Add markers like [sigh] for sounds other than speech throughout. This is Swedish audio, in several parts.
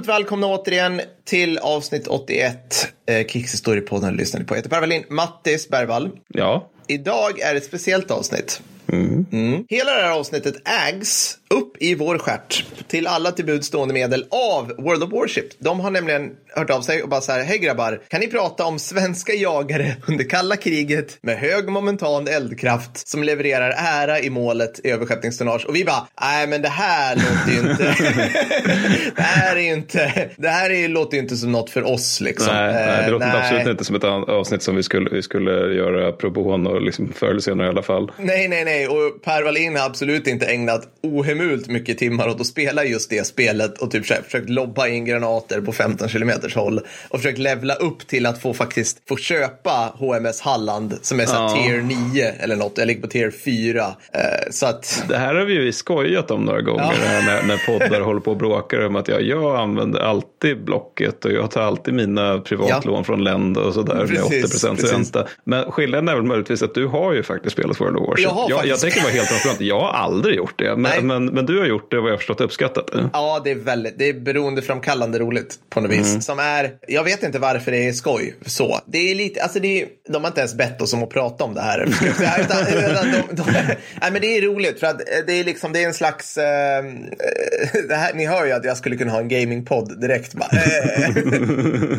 varmt välkomna återigen till avsnitt 81. Eh, Krigshistoriepodden lyssnar ni på. Jag heter Per Wallin, Mattis Bergvall. Ja. Idag är det ett speciellt avsnitt. Mm. Hela det här avsnittet ägs upp i vår stjärt till alla till stående medel av World of Warship. De har nämligen hört av sig och bara så här, hej grabbar, kan ni prata om svenska jagare under kalla kriget med hög momentan eldkraft som levererar ära i målet i överskeppningstonnage? Och vi bara, nej men det här låter ju inte, [laughs] det här är ju inte, det här är, låter ju inte som något för oss liksom. Nej, nej det låter Eh, absolut inte som ett avsnitt som vi skulle, vi skulle göra pro bono liksom förr eller senare i alla fall. Nej, nej, nej. Och Per Wallin har absolut inte ägnat ohemult mycket timmar åt att spela just det spelet och typ försökt lobba in granater på 15 kilometers håll och försökt levla upp till att få faktiskt få köpa HMS Halland som är så Ja. tier 9 eller något. Jag ligger på tier 4. Eh, så att Det här har vi ju skojat om några gånger Ja. här när, när poddar [laughs] håller på och bråkar om att jag, jag använder alltid Blocket och jag tar alltid mina privatlån från länder och sådär med Precis, 80 procents ränta. Men skillnaden är väl möjligtvis att du har ju faktiskt spelat World of Warship. Jag jag, jag tänker vara helt transparent, jag har aldrig gjort det. Men, men, men du har gjort det och vad jag har förstått uppskattat det. Ja, det är väldigt, det är beroendeframkallande roligt på något vis. Som är, jag vet inte varför det är skoj så. Det är lite, alltså det är, de har inte ens bett oss om att prata om det här. [laughs] säga, utan, utan de, de, nej, men det är roligt för att det är liksom, det är en slags, eh, [laughs] det här, ni hör ju att jag skulle kunna ha en gamingpodd direkt. Bara, eh.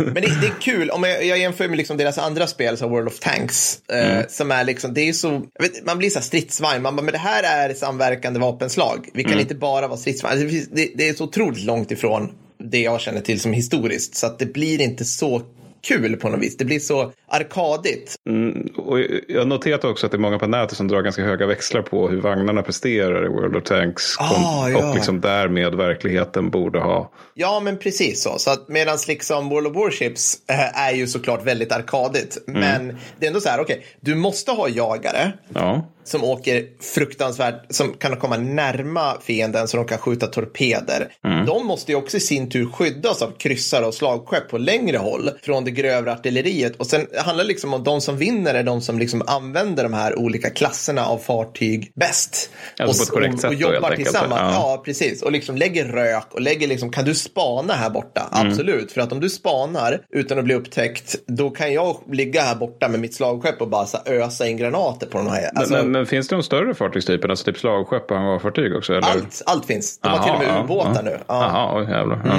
Men det, det är kul, om jag, jag jämför med liksom deras andra spel, så World of Tanks, eh, som är liksom, det är så, vet, man blir så här stridsvagn, man bara, men det här är samverkande vapenslag. Vi kan inte bara vara stridsvagn. Alltså, det Det, det är så otroligt långt ifrån det jag känner till som historiskt, så att det blir inte så kul på något vis. Det blir så arkadigt. Mm, och jag har noterat också att det är många på nätet som drar ganska höga växlar på hur vagnarna presterar i World of Tanks. Ah, ja. Och liksom därmed verkligheten borde ha. Ja, men precis så. så Medan liksom World of Warships eh, är ju såklart väldigt arkadigt. Men det är ändå så här, okej, du måste ha jagare. Ja. Som åker fruktansvärt, som kan komma närma fienden så de kan skjuta torpeder. De måste ju också i sin tur skyddas av kryssare och slagskepp på längre håll från det grövre artilleriet. Och sen handlar det liksom om de som vinner är de som liksom använder de här olika klasserna av fartyg bäst. Alltså och, på ett korrekt och, sätt och då, jobbar enkelt. tillsammans. Ja. Ja. precis. Och liksom lägger rök och lägger liksom, kan du spana här borta? Absolut, för att om du spanar utan att bli upptäckt, då kan jag ligga här borta med mitt slagskepp och bara ösa in granater på de här. Alltså, men, men finns det de större fartygstyperna, alltså typ slagskepp och hangarfartyg också? Eller? Allt, allt finns. De har till och med ubåtar ja. nu. Ja. Mm. Jaha, jävlar. Ja.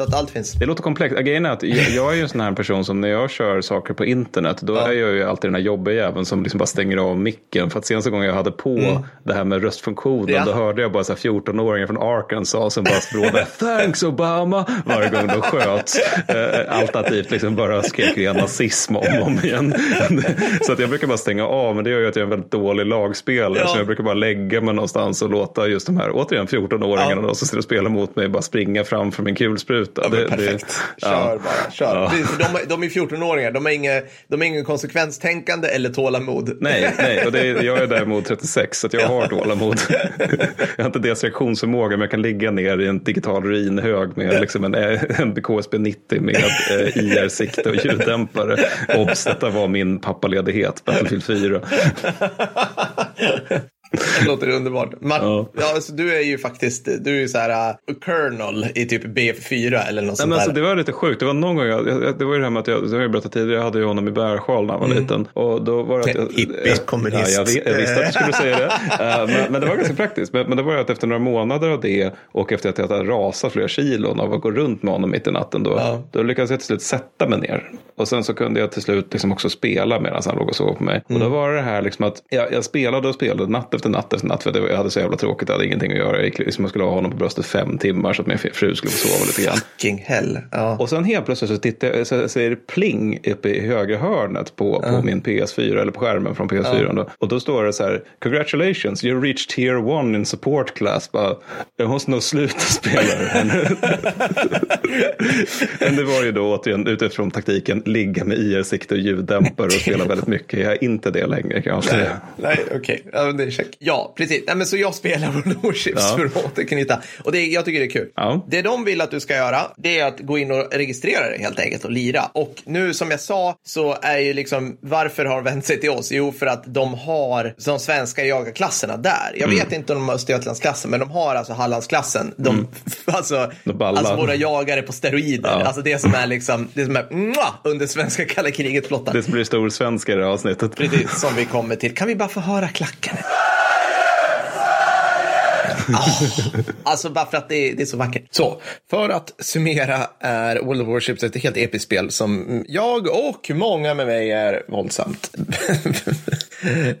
Så att allt finns. Det låter komplext. Grejen är att jag, jag är ju en sån här person som när jag kör saker på internet då är jag ju alltid den här jobbiga jäveln som liksom bara stänger av micken. För att senaste gången jag hade på det här med röstfunktionen Mm. Ja. då hörde jag bara så här 14-åringar från Arkansas som bara språkade Thanks Obama varje gång de sköt. Eh, Alternativt liksom bara skrek ren nazism om och om igen. [laughs] Så att jag brukar bara stänga av men det gör ju att jag är en väldigt dålig lagspelare. Ja. Så jag brukar bara lägga mig någonstans och låta just de här återigen 14-åringarna Ja. då, som sitter och spelar mot mig bara springa fram för min kulspruta. Ja, men Det- det- perfekt. Kör ja. bara. Kör. Ja. Det- De, de är 14-åringar. De har inget de har ingen konsekvenstänkande eller tålamod. Nej, [laughs] nej, och det är, jag är däremot 36 så att jag har tålamod. [laughs] Jag har inte deras reaktionsförmåga men jag kan ligga ner i en digital ruinhög med liksom en, en KSB 90 med eh, IR-sikte och ljuddämpare. Obs, detta var min pappaledighet, Battlefield 4. [laughs] [laughs] Det låter underbart. Mart, Ja. ja. alltså, du är ju faktiskt du är ju så här uh, colonel i typ B4 eller något Nej, sånt men alltså, där. det var lite sjukt. Det var någon gång, jag, jag, det var ju det här med att jag, det har jag berättat tidigare, jag hade ju honom i bärsjal när jag var liten. Och då var det att jag, Hippie, kommunist. Ja, jag, vet- jag visste att du skulle säga det. [laughs] Eh, men, men det var ganska praktiskt. Men, men det var ju att efter några månader av det och efter att jag hade rasat flera kilon av att gå runt med honom mitt i natten då, Ja. då lyckades jag till slut sätta mig ner. Och sen så kunde jag till slut liksom också spela medan han låg och sov på mig. Och då Mm. var det här liksom att jag, jag spelade och spelade natt efter natt efter natt. För det- jag hade så jävla tråkigt, jag hade ingenting att göra. Jag, gick, liksom, jag skulle ha honom på bröstet fem timmar så att min fru skulle få sova lite grann. Fucking hell. Ja. Och sen helt plötsligt så, tittar så, är det pling uppe i högra hörnet på, på min PS4 eller på skärmen från PS4. Då. Och då står det så här Congratulations, you reached tier one in support class. Bara, jag måste nog sluta [laughs] spela det här nu. [laughs] Men det var ju då återigen utifrån taktiken ligga med IR-sikte och ljuddämpare och spela [laughs] väldigt mycket. Jag är inte det längre kan jag säga. Nej, okej. Ja, men det är. Ja, precis. Nej, men så jag spelar Warships [laughs] Ja. för att återknyta. Och det, jag tycker det är kul. Ja. Det de vill att du ska göra, det är att gå in och registrera dig helt enkelt och lira. Och nu som jag sa så är ju liksom, varför har de vänt sig till oss? Jo, för att de har de svenska jagarklasserna där. Jag Mm. vet inte om de har Östergötlandsklassen, men de har alltså Hallandsklassen. De, [laughs] alltså, Mm. De ballar. alltså våra jagare på steroider. Ja. Alltså det som är liksom, det som är mwah, under svenska kalla kriget-flottan. Det som blir stor svenska i det här avsnittet. Precis, som vi kommer till. Kan vi bara få höra klacken? Ah, alltså bara för att det är, det är så vackert. Så, för att summera är World of Warships ett helt episkt spel som jag och många med mig är våldsamt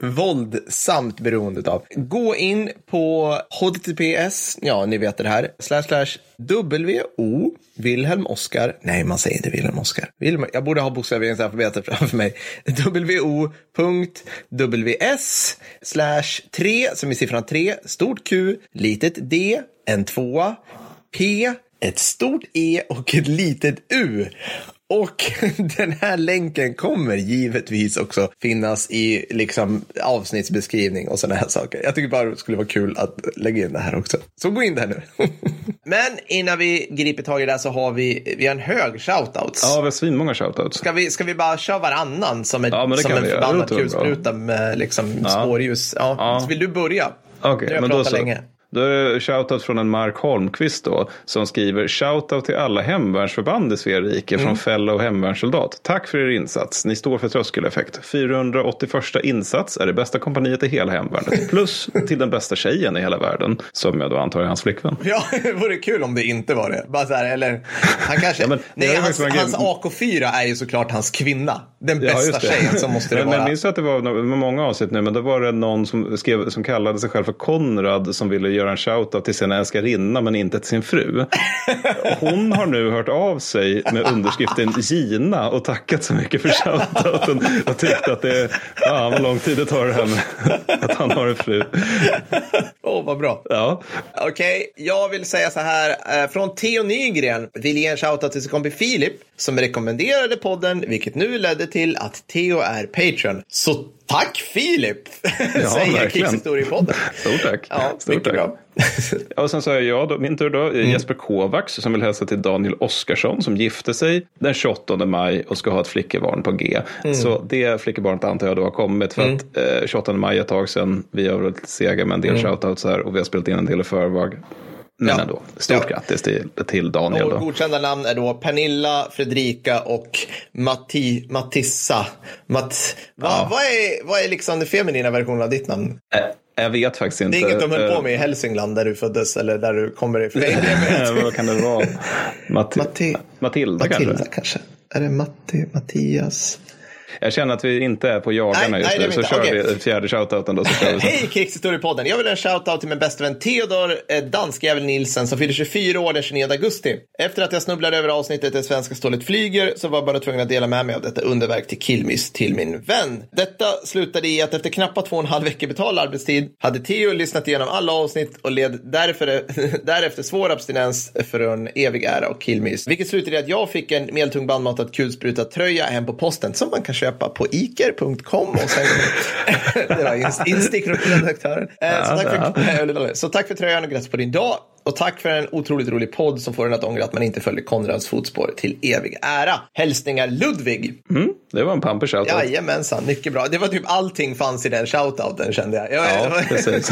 [laughs] våldsamt beroende av. Gå in på https, ja ni vet det här, slash slash wo Wilhelm Oskar, nej man säger inte Wilhelm Oskar. Wilhelm, jag borde ha bokstaveringsalfabetet framför mig. wo.ws slash 3 som är siffran 3, stort Q, litet D, en tvåa, P, ett stort E och ett litet U. Och [laughs] den här länken kommer givetvis också finnas i liksom avsnittsbeskrivning och sådana här saker. Jag tycker bara det skulle vara kul att lägga in det här också. Så gå in där nu. [laughs] Men innan vi griper tag i det här så har vi, vi har en hög shoutouts. Ja, vi har svinmånga shoutouts. Ska vi, ska vi bara köra varannan som, ett, Ja, som en förbannad kulspruta med liksom spårljus? Ja. Ja. Vill du börja? Okej, jag men då så. länge. Då är det shoutout från en Mark Holmqvist då, som skriver shoutout till alla hemvärnsförband i Svea rike Mm. från fellow hemvärnssoldat. Tack för er insats. Ni står för tröskeleffekt. 481 insats är det bästa kompaniet i hela hemvärnet. Plus till den bästa tjejen i hela världen, som jag då antar är hans flickvän. Ja, det vore kul om det inte var det. Bara så här, eller han kanske... Ja, men nej, hans, hans AK4 är ju såklart hans kvinna. Den Ja, bästa det. tjejen som måste det men, men vara. minns att det var med många avsnitt nu, men då var det någon som, skrev, som kallade sig själv för Konrad som ville göra en shoutout till sin älskarinna men inte till sin fru. Hon har nu hört av sig med underskriften Gina och tackat så mycket för shoutouten och tyckt att det är, ja vad lång tid det tar det här med att han har en fru. Åh, vad bra. Ja, Okej, jag vill säga så här. eh, Från Theo Nygren vill ge en shoutout till sin kompis Filip som rekommenderade podden, vilket nu ledde till att Theo är Patreon. Så tack Filip! [laughs] Säger verkligen. Krigshistoriepodden. stort tack. Ja, stort mycket bra. [laughs] Ja, och sen så är jag då, min tur då, Mm. Jesper Kovacs som vill hälsa till Daniel Oskarsson som gifte sig den 28 maj och ska ha ett flickebarn på G. Mm. Så det flickebarnet antar jag då har kommit för att eh, 28 maj är ett tag sedan. Vi har varit sega med en del shoutouts här och vi har spelat in en del i förväg. Men. Ja. ändå, stort Ja. grattis till, till Daniel Och då. godkända namn är då Pernilla, Fredrika och Matti, Matissa. Matt, va, vad, är, vad är liksom den feminina versionen av ditt namn? Eh, Jag vet faktiskt inte. Det är inget de höll på med i Hälsingland där du föddes eller där du kommer ifrån. Vad kan det vara? Matti- Matti- Matilda, Matilda kanske? kanske. Är det Matti, Mattias? Jag känner att vi inte är på jagarna just nej, nu. Så kör Okej. vi fjärde shoutouten då. [laughs] Hej Krigshistoriepodden! Jag vill ha en shoutout till min bästa vän Theodor eh, Danskjävel Nilsen som fyller 24 år den 29 augusti. Efter att jag snubblade över avsnittet Det svenska stålet flyger så var jag bara tvungen att dela med mig av detta underverk till Killmiss till min vän. Detta slutade i att efter knappt två och en halv vecka betald arbetstid hade Theo lyssnat igenom alla avsnitt och led därför, [laughs] därefter svår abstinens för en evig ära och Killmiss. Vilket slutade i att jag fick en medeltung bandmatad kulspruta tröja hem på posten som man kan köpa på iker.com och sen instick från redaktören. Eh, så, tack för, [laughs] så tack för tröjan och grattis på din dag. Och tack för en otroligt rolig podd som får en att ångra att man inte följer Konrads fotspår till evig ära. Hälsningar Ludvig. Mm, det var en pamper shoutout. Jajamensan, mycket bra. Det var typ allting fanns i den shoutouten kände jag. jag Ja, [laughs] precis.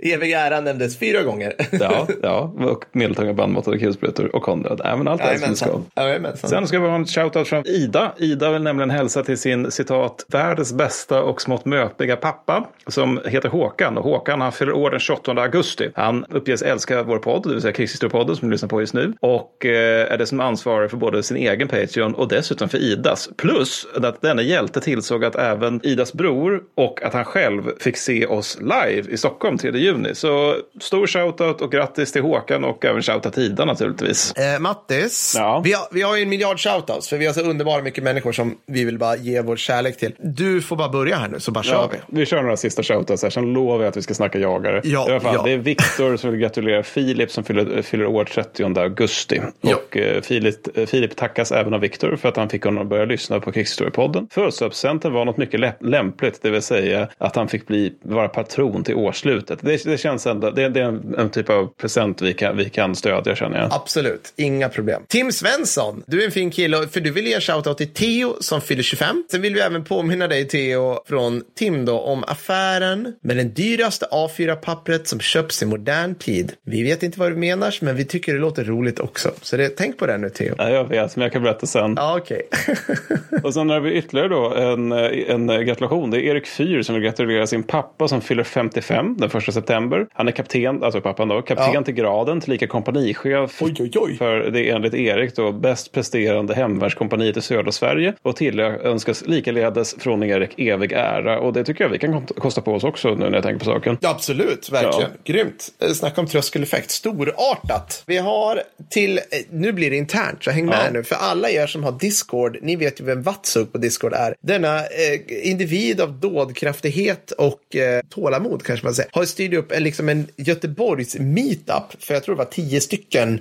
[laughs] evig ära nämndes fyra gånger. [laughs] Ja, ja, och medeltunga bandmatade kulsprutor och Konrad. Men allt är som det ska. Jajamensan. Sen ska vi ha en shoutout från Ida. Ida vill nämligen hälsa till sin citat världens bästa och smått möpiga pappa som heter Håkan. Och Håkan han fyller år den 28 augusti. Han uppges älska vår podd, det vill säga Krigshistoriepodden som vi lyssnar på just nu. Och eh, är det som ansvarig för både sin egen Patreon och dessutom för Idas. Plus att denna hjälte tillsåg att även Idas bror och att han själv fick se oss live i Stockholm 3 juni. Så stor shoutout och grattis till Håkan och även shoutout till Ida naturligtvis. Eh, Mattis, Ja. vi, har, vi har ju en miljard shoutouts för vi har så underbara mycket människor som vi vill bara ge vår kärlek till. Du får bara börja här nu så bara kör Ja, vi. vi kör några sista shoutouts här, sen lovar jag att vi ska snacka jagare. Ja, I alla fall, ja. Det är Viktor så vill jag gratulera Filip som fyller, fyller år 30 augusti. Ja. Och eh, Filip, eh, Filip tackas även av Viktor för att han fick honom att börja lyssna på Krigshistoriepodden. Födelsedagspresenten var något mycket lämpligt, det vill säga att han fick bli, vara patron till årsslutet. Det, det känns ändå, det, det är en, en typ av present vi kan, vi kan stödja känner jag. Absolut, inga problem. Tim Svensson, du är en fin kille, för du vill ge shoutout till Theo som fyller 25. Sen vill vi även påminna dig Theo från Tim då om affären med den dyraste A4-pappret som köps i modern tid. Vi vet inte vad du menar, men vi tycker det låter roligt också. Så det, tänk på det nu Theo. Ja, jag vet, men jag kan berätta sen. Ja, okej. [laughs] Och sen har vi ytterligare då en, en gratulation. Det är Erik Fyr som vill gratulera sin pappa som fyller 55 den 1 september. Han är kapten, alltså pappan då, kapten Ja. till graden, tillika kompanichef. Oj, oj, oj. För det är enligt Erik då bäst presterande hemvärnskompaniet i södra Sverige. Och till önskas likaledes från Erik evig ära. Och det tycker jag vi kan kosta på oss också nu när jag tänker på saken. Ja, absolut, verkligen. Grymt. Snacka om tröskeleffekt. Storartat. Vi har till, nu blir det internt, så häng med Ja. nu. För alla er som har Discord, ni vet ju vem Vatsug på Discord är. Denna eh, individ av dådkraftighet och eh, tålamod kanske man säger. Har styrt upp en, liksom en Göteborgs meetup för jag tror det var tio stycken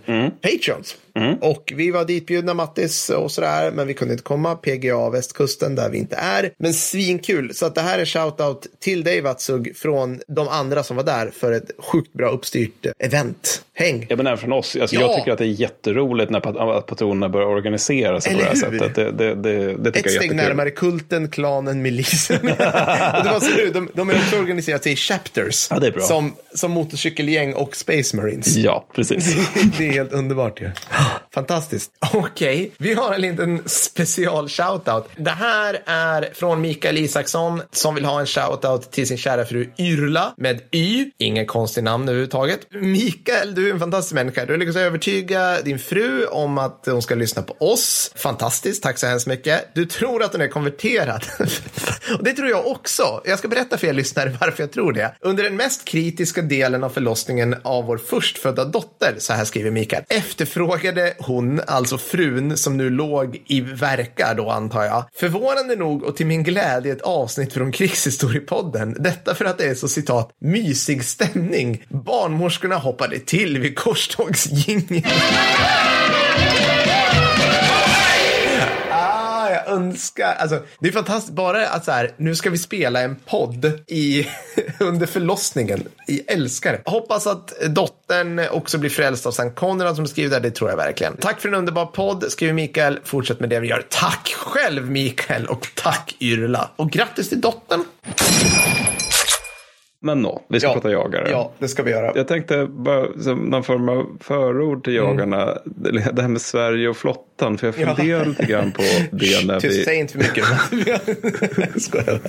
patrons. Och vi var ditbjudna, Mattis och sådär, men vi kunde inte komma. PGA västkusten där vi inte är. Men svinkul. Så att det här är shoutout till dig Vatsug från de andra som var där för ett sjukt bra uppstyrt event. Häng! Ja, men även från oss. Alltså, Ja. Jag tycker att det är jätteroligt när pat- patronerna börjar organisera sig på det här Eller hur? sättet. Det, det, det, det tycker Ett jag är steg närmare kulten, klanen, milisen. [laughs] och det var så de, de är också organiserat sig i chapters. Ja, det är bra. Som, som motorcykelgäng och Space Marines. Ja, precis. [laughs] Det är helt underbart ju. Fantastiskt. [laughs] Okej, vi har en liten special shoutout. Det här är från Mikael Isaksson som vill ha en shoutout till sin kära fru Yrla med Y. Ingen konstig namn överhuvudtaget. Mikael, du är en fantastisk människa. Du har lyckats övertyga din fru om att hon ska lyssna på oss. Fantastiskt, tack så hemskt mycket. Du tror att hon är konverterad. [laughs] Och det tror jag också. Jag ska berätta för er lyssnare varför jag tror det. Under den mest kritiska delen av förlossningen av vår förstfödda dotter, så här skriver Mikael, efterfrågade hon, alltså frun som nu låg i verkar då antar jag, förvånande nog och till min glädje ett avsnitt från krigshistoriepodden. Detta för att det är så citat mysig stämning. Barnmorskorna hoppade till vid korstågsjingeln. Jag önskar, alltså det är fantastiskt bara att så här, nu ska vi spela en podd i, [laughs] under förlossningen. i älskar. Hoppas att dottern också blir frälst av Sankt Konrad som skriver där, det tror jag verkligen. Tack för en underbar podd, skriver Mikael. Fortsätt med det vi gör. Tack själv Mikael och tack Yrla. Och grattis till dottern. Men nå, vi ska prata jagare. Ja, det ska vi göra. Jag tänkte bara som någon form av förord till jagarna. Det här med Sverige och flottan. För jag Ja. funderar lite grann på [laughs] det när vi... säg inte för mycket. [laughs] Skojar.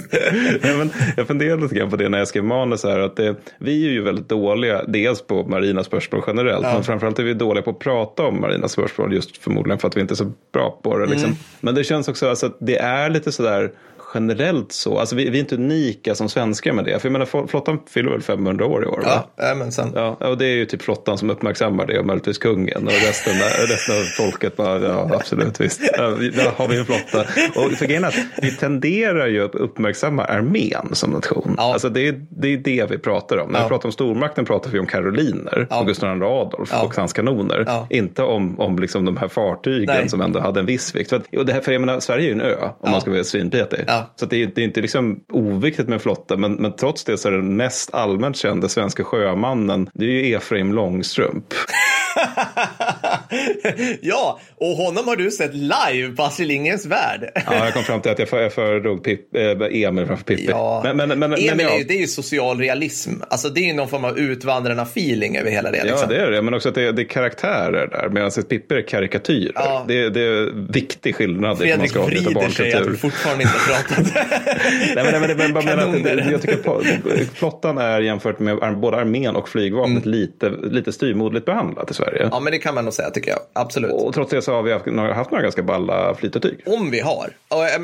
Nej, men jag funderar lite grann på det när jag skrev manus här. Att det, vi är ju väldigt dåliga, dels på marina spörsmål generellt. Men framförallt är vi dåliga på att prata om marina spörsmål. Just förmodligen för att vi inte är så bra på det. Liksom. Men det känns också alltså, att det är lite sådär generellt så. Alltså vi, vi är inte unika som svenskar med det. För jag menar flottan fyller väl 500 år i år? Ja, men sen. Ja, och det är ju typ flottan som uppmärksammar det och möjligtvis kungen och resten, resten av folket bara, ja absolut visst, där har vi en flotta. Och för grejen är att vi tenderar ju att uppmärksamma armén som nation. Ja. Alltså det är, det är det vi pratar om. När Ja. vi pratar om stormakten pratar vi om karoliner Ja. och Gustav II Adolf Ja. och hans kanoner. Ja. Inte om, om liksom de här fartygen Nej. som ändå hade en viss vikt. För, att, och det här, för jag menar, Sverige är ju en ö om man ska vara svinpetig. Ja. Så det, är, det är inte liksom oviktigt med en flotta, men, men trots det så är den mest allmänt kände svenska sjömannen, det är ju Efraim Långstrump. [laughs] ja, och honom har du sett live på Astrid Lindgrens Värld. Ja, jag kom fram till att jag, för, jag föredrog Pip, äh, Emil framför Pippi. Ja, Men, men, men, Emil men, ja, är ju, det är ju social realism. Alltså det är ju någon form av utvandrarna-feeling över hela det. Ja, Liksom. det är det. Men också att det, det är karaktärer där. Medan Pippi är karikatyrer. Ja. Det, det är viktig skillnad. Fredrik vrider sig att vi fortfarande inte har pratat. Nej, men, men, men, det, jag tycker flottan är jämfört med både armén och flygvapnet Mm. lite, lite styrmodligt behandlat i Sverige. ja, men det kan man nog säga tycker jag. Absolut. Och trots det så har vi haft, några- haft några ganska balla flytetyg. Om vi har.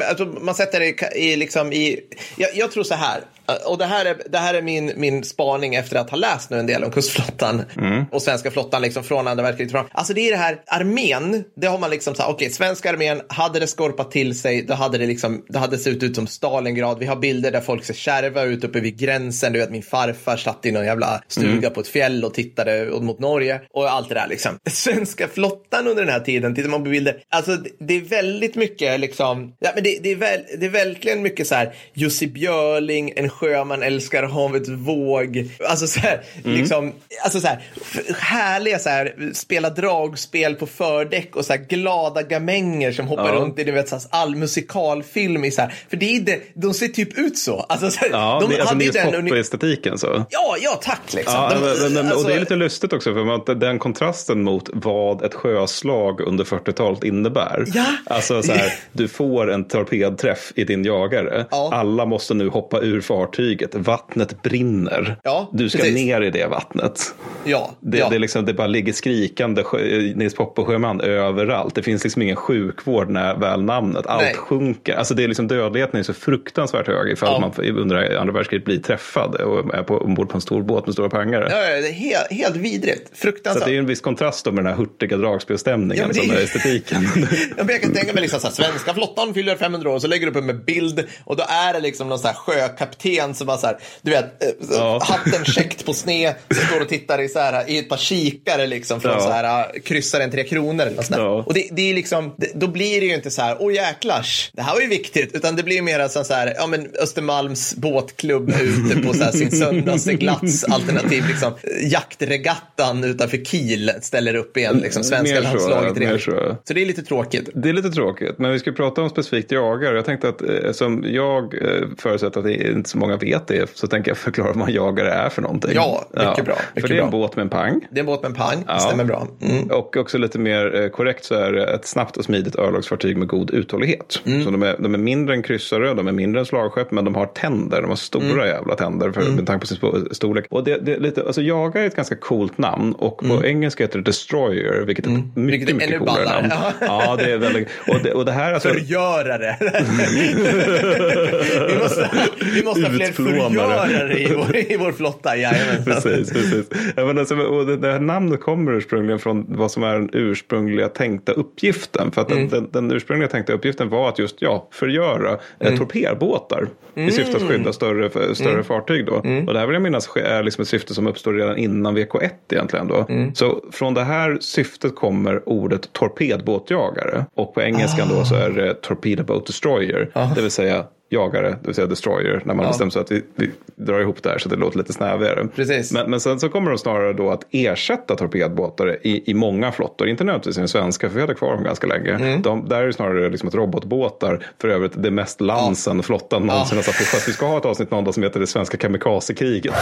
Alltså, man sätter det i, i, liksom i jag, jag tror så här. Och det här är, det här är min, min spaning efter att ha läst nu en del om kustflottan Mm. och svenska flottan liksom från andra världskriget. fram. Alltså det är det här, armén, det har man liksom sagt, okej, svenska armén, hade det skorpat till sig, då hade det liksom, det hade sett ut som Stalingrad. Vi har bilder där folk ser kärva ut uppe vid gränsen. Du vet, min farfar satt i någon jävla stuga Mm. på ett fjäll och tittade mot Norge och allt det där liksom. [laughs] Svenska flottan under den här tiden, tittar man på bilder, alltså det- det är väldigt mycket liksom, ja, men det, det, är väl, det är verkligen mycket så här, Jussi Björling, en sjöman älskar havets våg, alltså så här, Mm. liksom, alltså så här, härliga så här, spela dragspel på fördäck och så här glada gamänger som hoppar Ja. runt i du vet, så här, all musikalfilm i så här, för det är det, de ser typ ut så. Alltså, så här, Ja, de det, alltså hade Nils Poppe-estetiken så. Ja, ja, tack liksom. Ja, De- men, men, och alltså- det är lite lustigt också för att den kontrasten mot vad ett sjöslag under 40-talet innebär. Ja. Alltså så här, du får en torpedträff i din jagare. Ja. Alla måste nu hoppa ur fartyget. Vattnet brinner. Ja, du ska precis. ner i det vattnet. Ja, Det, ja. det, är liksom, det bara ligger skrikande sjö- Nils Poppe-sjöman överallt. Det finns liksom ingen sjukvård när väl namnet. Allt Nej. sjunker. Alltså det är liksom, dödligheten är så fruktansvärt hög ifall Ja. man under andra världskriget blir träffad och är på, ombord på en stor båt med stora pangare. Ja, det är helt, helt vidrigt. Så Fruktansvärt. att det är en viss kontrast med den här hurtiga dragspelstämningen Ja, det som är estetiken. [laughs] Ja, jag kan tänka mig liksom så här, svenska flottan fyller 500 år, så lägger du upp en bild och då är det liksom någon så här sjökapten som har så här, du vet, eh, Ja. hatten käckt på sned, som står och tittar i, så här, i ett par kikare liksom från Ja. så här, eh, kryssaren tre kronor eller något sånt. Ja. Och det, det är liksom, det, då blir det ju inte så här, åh jäklars, det här var ju viktigt, utan det blir mer så här, ja men Östermalms båtklubb ute på så här, sin söndagsseglats, alternativ liksom, jaktregattan utanför Kiel ställer upp igen, liksom, svenska Mer så, landslaget. mer redan. så. Så det är lite tråkigt. Det är lite tråkigt, men vi ska prata om specifikt jagare. Jag tänkte att eh, som jag eh, förutsätter att det inte så många vet det, så tänker jag förklara vad en jagare är för någonting. Ja, mycket bra, För mycket det är en bra. båt med en pang. Det är en båt med en pang, Ja. stämmer bra. Mm. Och också lite mer eh, korrekt så är det ett snabbt och smidigt örlogsfartyg med god uthållighet. Mm. Så de är, de är mindre än kryssare, de är mindre än slagskepp, men de har tänder. De har stora Mm. jävla tänder för, med tanke på sin storlek. Och det, det är lite, alltså jagare är ett ganska coolt namn och på engelska heter det destroyer, vilket är ett mycket, Mm. Vilket är mycket coolare ballare. namn. [laughs] Ja, det är väldigt, och det, och det här alltså, Förgörare. [laughs] vi, måste, vi måste Utplånare. i vår, i vår flotta. Jajamensan. Precis, precis. Ja, men alltså, och det, det här namnet kommer ursprungligen från vad som är den ursprungliga tänkta uppgiften. För att Mm. den, den, ursprungliga tänkta uppgiften var att just ja, förgöra Mm. eh, torpedbåtar i syfte att skydda större, större Mm. fartyg. Då. Och det här vill jag minnas är liksom ett syfte som uppstår redan innan VK1 egentligen. Då. Mm. Så från det här syftet kommer ordet torpedbåtjagare. Och på engelskan då så är det torpedo boat destroyer. Det vill säga jagare, det vill säga destroyer, när man bestämmer sig att vi, vi drar ihop det här så det låter lite snävigare. Precis. Men, men sen så kommer de snarare då att ersätta torpedbåtar i, i många flottor, inte nödvändigtvis i den svenska, för vi hade kvar dem ganska länge. De, där är det snarare liksom att robotbåtar, för övrigt det mest lansen flottan någonsin har satt på. Vi ska ha ett avsnitt någon dag som heter det svenska kamikazekriget.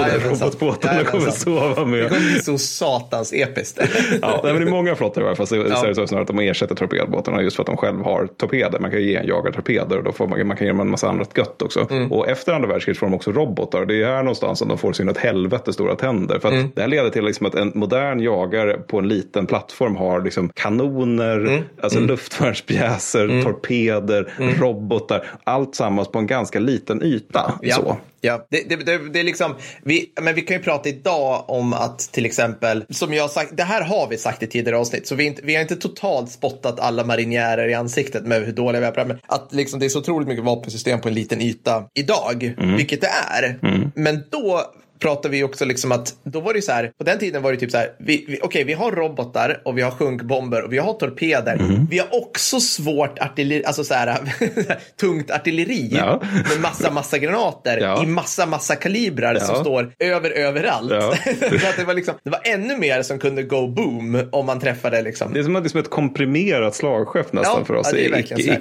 Jajamensan. Robotbåtarna kommer Jajamensan. sova Det med. kommer bli så satans episkt. Ja, nej, men i många flottor i alla fall så, Ja. så är det så snarare att de ersätter torpedbåtarna just för att de själv har torpeder. Man kan ju ge en jagare torpeder och då får man, man kan ge dem en massa annat gött också. Mm. Och efter andra världskriget får de också robotar. Det är här någonstans som de får sin ett helvete stora tänder. För Mm. det här leder till liksom att en modern jagare på en liten plattform har liksom kanoner, Mm. alltså luftvärnspjäser, torpeder, robotar. Allt sammans på en ganska liten yta. Ja. Så. Ja, det, det, det, det är liksom, vi, men vi kan ju prata idag om att till exempel, som jag har sagt, det här har vi sagt i tidigare avsnitt, så vi, inte, vi har inte totalt spottat alla marinjärer i ansiktet med hur dåliga vi är på det men att liksom det är så otroligt mycket vapensystem på en liten yta idag, vilket det är. Men då pratar vi också liksom att då var det så här, på den tiden var det typ så här, vi, vi, okej vi har robotar och vi har sjunkbomber och vi har torpeder. Vi har också svårt artilleri, alltså så här, [laughs] tungt artilleri Ja. med massa, massa granater Ja. i massa, massa kalibrar Ja. som står över överallt. [laughs] Så att det, var liksom, det var ännu mer som kunde go boom om man träffade liksom. Det är som, liksom ett komprimerat slagskepp nästan för oss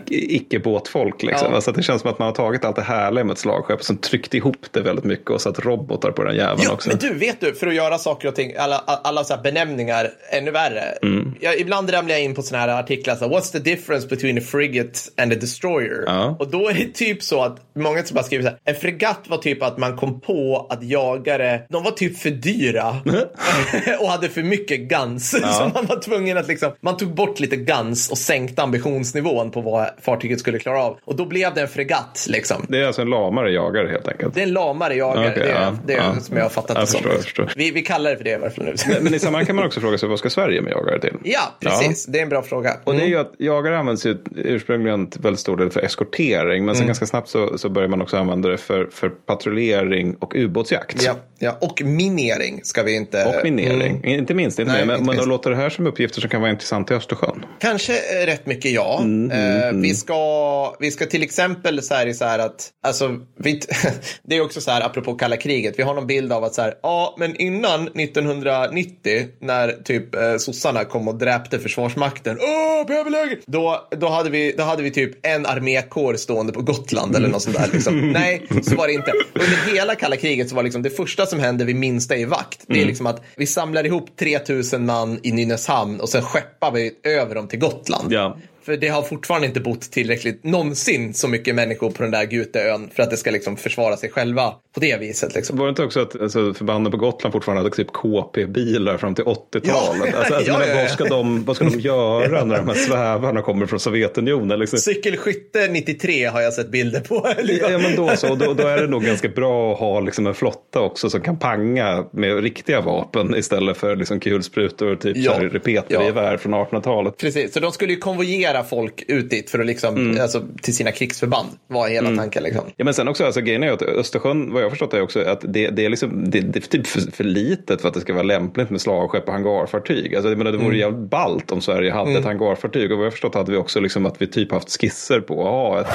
icke-båtfolk. Liksom. Alltså det känns som att man har tagit allt det härliga med ett slagskepp och tryckt ihop det väldigt mycket och satt robotar på den jäveln Jo, också. men du, vet du, för att göra saker och ting, alla, alla så benämningar ännu värre. Mm. Jag, ibland ramlar jag in på såna här artiklar, så här, what's the difference between a frigate and a destroyer? Ja. Och då är det typ så att många som bara skriver så här, en fregatt var typ att man kom på att jagare, de var typ för dyra [laughs] och hade för mycket guns. Så man var tvungen att liksom, man tog bort lite guns och sänkte ambitionsnivån på vad fartyget skulle klara av. Och då blev det en fregatt liksom. Det är alltså en lamare jagare helt enkelt. Det är en lamare jagare, Okej, det är, ja, det är ja. som jag har fattat Jag det som. förstår, jag förstår. Vi, vi kallar det för det i alla fall nu. Men i sammanhanget kan man också fråga sig vad ska Sverige med jagare till? Ja, precis. Det är en bra fråga. Och det är Mm. ju att jagare används ju ursprungligen till väldigt stor del för eskortering. Men sen Mm. ganska snabbt så, så börjar man också använda det för, för patrullering och ubåtsjakt. Ja, ja, och minering ska vi inte... Och minering, Mm. inte minst. Inte Nej, men inte men minst. då låter det här som uppgifter som kan vara intressanta i Östersjön. Kanske eh, rätt mycket ja. Mm, Eh, Vi, ska, vi ska till exempel så här, så här att, alltså, vi, [laughs] det är också så här apropå kalla kriget, vi har någon bild av att så här, ja men innan 1990 när typ eh, sossarna kom och dräpte försvarsmakten, åh behöver då, då, hade vi, då hade vi typ en armékår stående på Gotland eller något sånt där. Liksom. [laughs] Nej, så var det inte. Under hela kalla kriget så var liksom det första som hände vid minsta i vakt, det är liksom att vi samlar ihop 3000 man i Nynäshamn och sen skeppar vi över dem till Gotland. Ja. För det har fortfarande inte bott tillräckligt, någonsin så mycket människor på den där Guteön för att det ska liksom försvara sig själva på det viset. Liksom. Var det inte också att alltså, förbanden på Gotland fortfarande hade typ KP-bilar fram till 80-talet? Ja. Alltså, alltså, Ja, ja. Vad, ska de, vad ska de göra när de här svävarna kommer från Sovjetunionen? Liksom? Cykelskytte 93 har jag sett bilder på. Ja, men då så. Då, då är det nog ganska bra att ha liksom en flotta också som kan panga med riktiga vapen istället för liksom kulsprutor, typ Ja. repetgevär från 1800-talet. Precis, så de skulle ju konvojera folk ut dit för att liksom, Mm. alltså, till sina krigsförband. Var hela tanken liksom. Ja, men sen också, alltså, grejen är att Östersjön, vad jag förstått är också att det, det är, liksom, det, det är typ för, för litet för att det ska vara lämpligt med slagskepp och hangarfartyg. Alltså, jag menar, det vore jävligt ballt om Sverige hade ett hangarfartyg. Och vad jag har förstått hade vi också liksom att vi typ haft skisser på att ha ett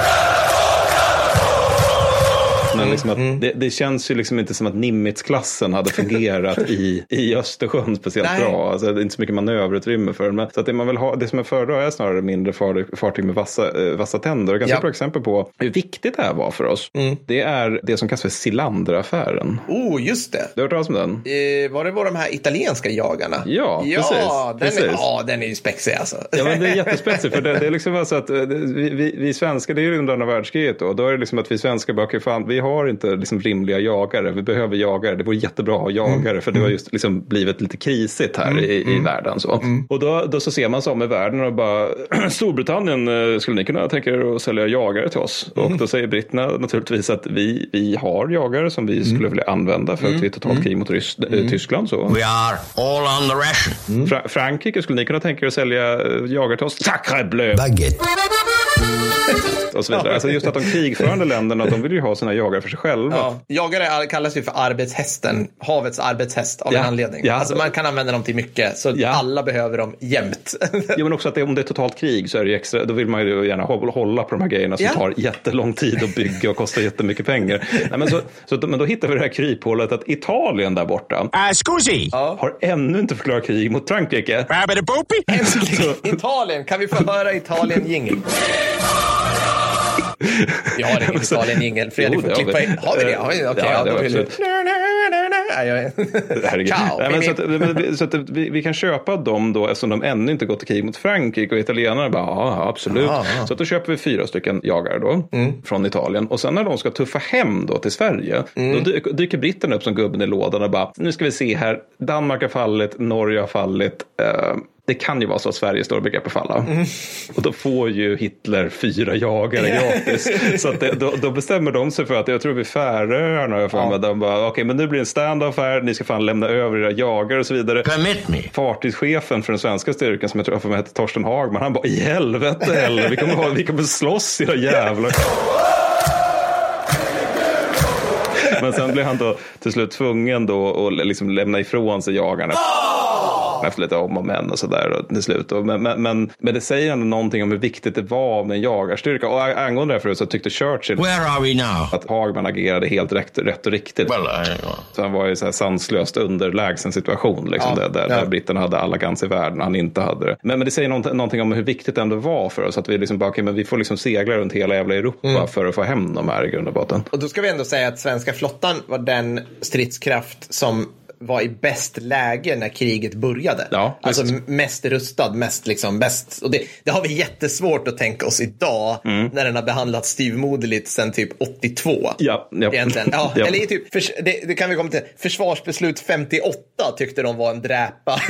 men liksom att det, det känns ju liksom inte som att Nimitz-klassen hade fungerat [laughs] i, i Östersjön speciellt Nej. bra. Alltså, det är inte så mycket manöverutrymme för den. Men, så att det, man vill ha, det som är föredrar är snarare mindre fartyg, med vassa, eh, vassa tänder. Och Ganska Ja. bra exempel på hur viktigt det här var för oss. Det är det som kallas för Silanderaffären. Oh, just det. Du har hört talas om den? Eh, var det var de här italienska jagarna? Ja, ja precis, Den precis. Är, ja, den är ju spexig alltså. Ja, men det är jättespetsigt. För det, det är liksom alltså att eh, vi, vi, vi svenskar, det är ju under andra världskriget då. Då är det liksom att vi svenskar bara, okej, fan, vi har inte liksom rimliga jagare. Vi behöver jagare. Det vore jättebra att ha jagare. För det har just liksom blivit lite krisigt här i, i världen. Så. Och då, då så ser man sig om i världen och bara, [clears throat] Storbritannien, eh, skulle ni kunna tänka er att sälja jagare till oss? Och då säger britterna naturligtvis att vi, vi har jagare som vi skulle vilja använda för att vi är totalt krig mot Rys- eh, Tyskland. Så. We are all on the ration. Fra- Frankrike, skulle ni kunna tänka er att sälja eh, jagare till oss? Sacre bleu! Baguette. [laughs] Och så vidare. Alltså just att de krigförande länderna, de vill ju ha sina jagare för sig själva. Ja, jagare kallas ju för arbetshästen, havets arbetshäst av Ja, en anledning. ja. Alltså man kan använda dem till mycket, så Ja. alla behöver dem jämt. [laughs] Ja, men också att det, om det är totalt krig så är det ju extra, då vill man ju gärna hå- hålla på de här grejerna som Ja. tar jättelång tid att bygga och kostar jättemycket pengar. Nej, men, så, så, men då hittar vi det här kryphålet att Italien där borta Uh, scusi. har ännu inte förklarat krig mot Frankrike. Rabbit-a-boopy. Äntligen! Italien, kan vi få höra Italien-jingel? Vi har ingen Italien-jingel. Fredrik Jo, får det klippa in. Har vi det? Har vi, okej, Ja, ja, det då vi vill Herregud. Så att, men, vi- så kan köpa dem då eftersom de ännu inte gått i krig mot Frankrike och italienarna bara ja absolut. Ja, ja. Så att då köper vi fyra stycken jagare då från Italien och sen när de ska tuffa hem då till Sverige då dy- dyker britterna upp som gubben i lådan och bara nu ska vi se här Danmark har fallit, Norge har fallit. Eh, det kan ju vara så att Sverige står i begrepp att falla. Och då får ju Hitler fyra jagare gratis. så att det, då, då bestämmer de sig för att, jag tror vi Färöarna har jag för mig, de bara, okej men nu blir det en stand-off här, ni ska fan lämna över era jagare och så vidare. Permit me. Fartygschefen för den svenska styrkan som jag tror för mig hette Torsten Hagman, han bara i helvete heller, vi kommer, ha, vi kommer slåss era jävlar. Men sen blir han då till slut tvungen då att liksom lämna ifrån sig jagarna. Ja. efter lite om och men och sådär till slut. Och, men, men, men, men det säger ändå någonting om hur viktigt det var med en jagarstyrka. Och angående det förut så tyckte Churchill Where are we now? att Hagman agerade helt rätt, rätt och riktigt. Well, I, Så han var i så här sanslöst underlägsen situation liksom, Ja, där, där, ja. där britterna hade alla guns i världen och han inte hade det. Men, men det säger någonting, någonting om hur viktigt det ändå var för oss att vi liksom bara, okay, men vi får liksom segla runt hela jävla Europa Mm. för att få hem de här i grund och botten. Och då ska vi ändå säga att svenska flottan var den stridskraft som var i bäst läge när kriget började. Ja, alltså mest rustad, mest liksom bäst. Och det, det har vi jättesvårt att tänka oss idag när den har behandlats styvmoderligt sedan typ 82. Mm. Ja, ja. Egentligen. Ja, Ja. Eller typ, förs- det, det kan vi komma till. Försvarsbeslut 58 tyckte de var en dräpa.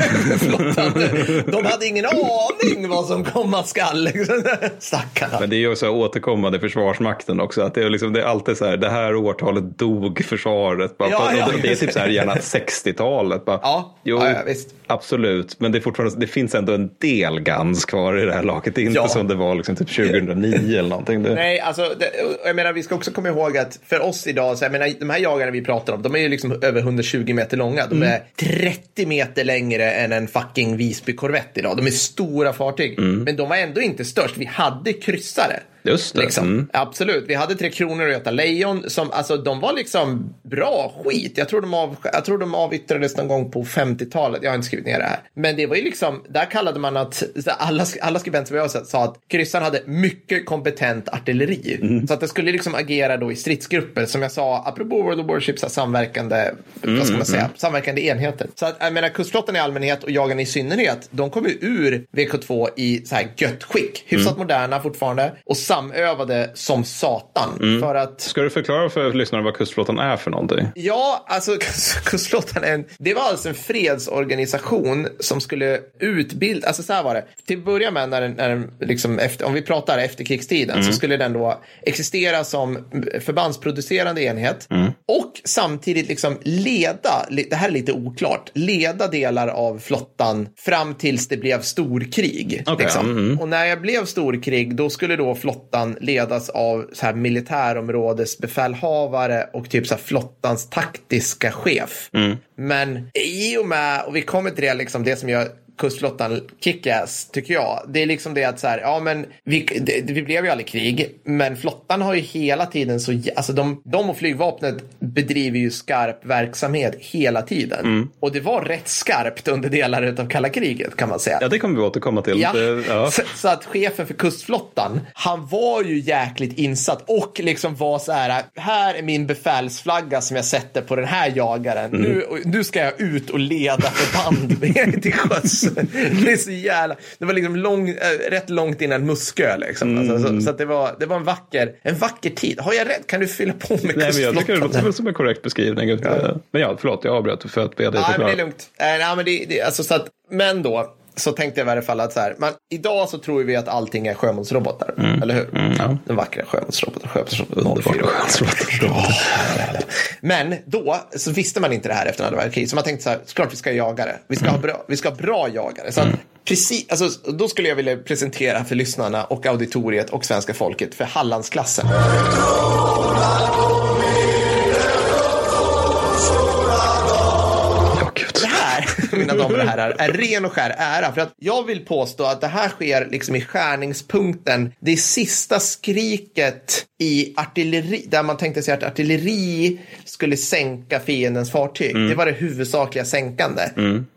[laughs] De hade ingen aning vad som komma skall. [laughs] Stackarna. Men det är ju så återkommande Försvarsmakten också. Att det, är liksom, det är alltid så här, det här årtalet dog försvaret. Bara, Ja, ja. det är typ så här gärna 60-talet. Bara, Ja, jo, ja, visst. absolut. Men det, fortfarande, det finns ändå en del gans kvar i det här laget. Det är inte Ja. som det var liksom typ 2009 eller någonting. Det, Nej, alltså, det, jag menar, vi ska också komma ihåg att för oss idag, så jag menar, de här jagarna vi pratar om, de är ju liksom över 120 meter långa. De är 30 meter längre än en fucking Visby-korvett idag. De är stora fartyg. Men de var ändå inte störst. Vi hade kryssare. Just det. Liksom. Mm. Absolut. Vi hade Tre Kronor och Göta Lejon som, alltså de var liksom bra skit. Jag tror de, av, jag tror de avyttrades någon gång på 50-talet. Jag har inte skrivit ner det här. Men det var ju liksom, där kallade man att, alla, alla skribenter som jag sett sa att kryssaren hade mycket kompetent artilleri. Mm. Så att det skulle liksom agera då i stridsgrupper. Som jag sa, apropå World of Warships, samverkande, Mm, vad ska man säga, samverkande enheter. Så att, jag menar, kustflottan i allmänhet och jagarna i synnerhet, de kom ju ur VK2 i så här gött skick. Hyfsat Mm. moderna fortfarande. Och samövade som satan. Mm. För att Ska du förklara för lyssnarna vad kustflottan är för någonting? Ja, alltså [laughs] kustflottan är en, det var alltså en fredsorganisation som skulle utbilda, alltså så här var det. Till att börja med, när den, när den liksom efter, om vi pratar efterkrigstiden, så skulle den då existera som förbandsproducerande enhet och samtidigt liksom leda, det här är lite oklart, leda delar av flottan fram tills det blev storkrig. Okej, liksom. mm. Och när jag blev storkrig, då skulle då flottan ledas av så här militärområdesbefälhavare och typ så här flottans taktiska chef. Men i och med, och vi kommer till det, liksom det som gör kustflottan kickass, tycker jag. Det är liksom det att så här, ja men vi, det, vi blev ju aldrig krig, men flottan har ju hela tiden så, alltså de, de och flygvapnet bedriver ju skarp verksamhet hela tiden. Och det var rätt skarpt under delar av kalla kriget kan man säga. Ja, det kommer vi återkomma till. Ja. Det, ja. [laughs] Så, så att chefen för kustflottan, han var ju jäkligt insatt och liksom var så här, här är min befälsflagga som jag sätter på den här jagaren. Nu, och nu ska jag ut och leda förband [laughs] till sjöss. Det är så jävla, det var liksom lång, äh, rätt långt innan Muskö liksom. Alltså, så, så att det var, det var en vacker, en vacker tid. Har jag rätt? Kan du fylla på med Nej, men jag tycker det låter väl som en korrekt beskrivning. Men ja, förlåt, jag avbröt för att be dig Nej, men det förklara. är lugnt. Eh, nej, men, det, det, alltså, så att, men då så tänkte jag i varje fall att så här, man, idag så tror vi att allting är sjömålsrobotar, eller hur? Mm, ja. Den vackra sjömålsroboten, sjömålsroboten Underbart 04. sjömålsrobotar. Men då så visste man inte det här efter andra världskriget, så man tänkte så här, såklart vi ska ha jagare. Vi ska, ha, bra, vi ska ha bra jagare. Så att, precis, alltså, då skulle jag vilja presentera för lyssnarna och auditoriet och svenska folket för Hallandsklassen. Mina damer och herrar, är ren och skär ära. För att jag vill påstå att det här sker liksom i skärningspunkten. Det sista skriket i artilleri, där man tänkte sig att artilleri skulle sänka fiendens fartyg. Det var det huvudsakliga sänkande.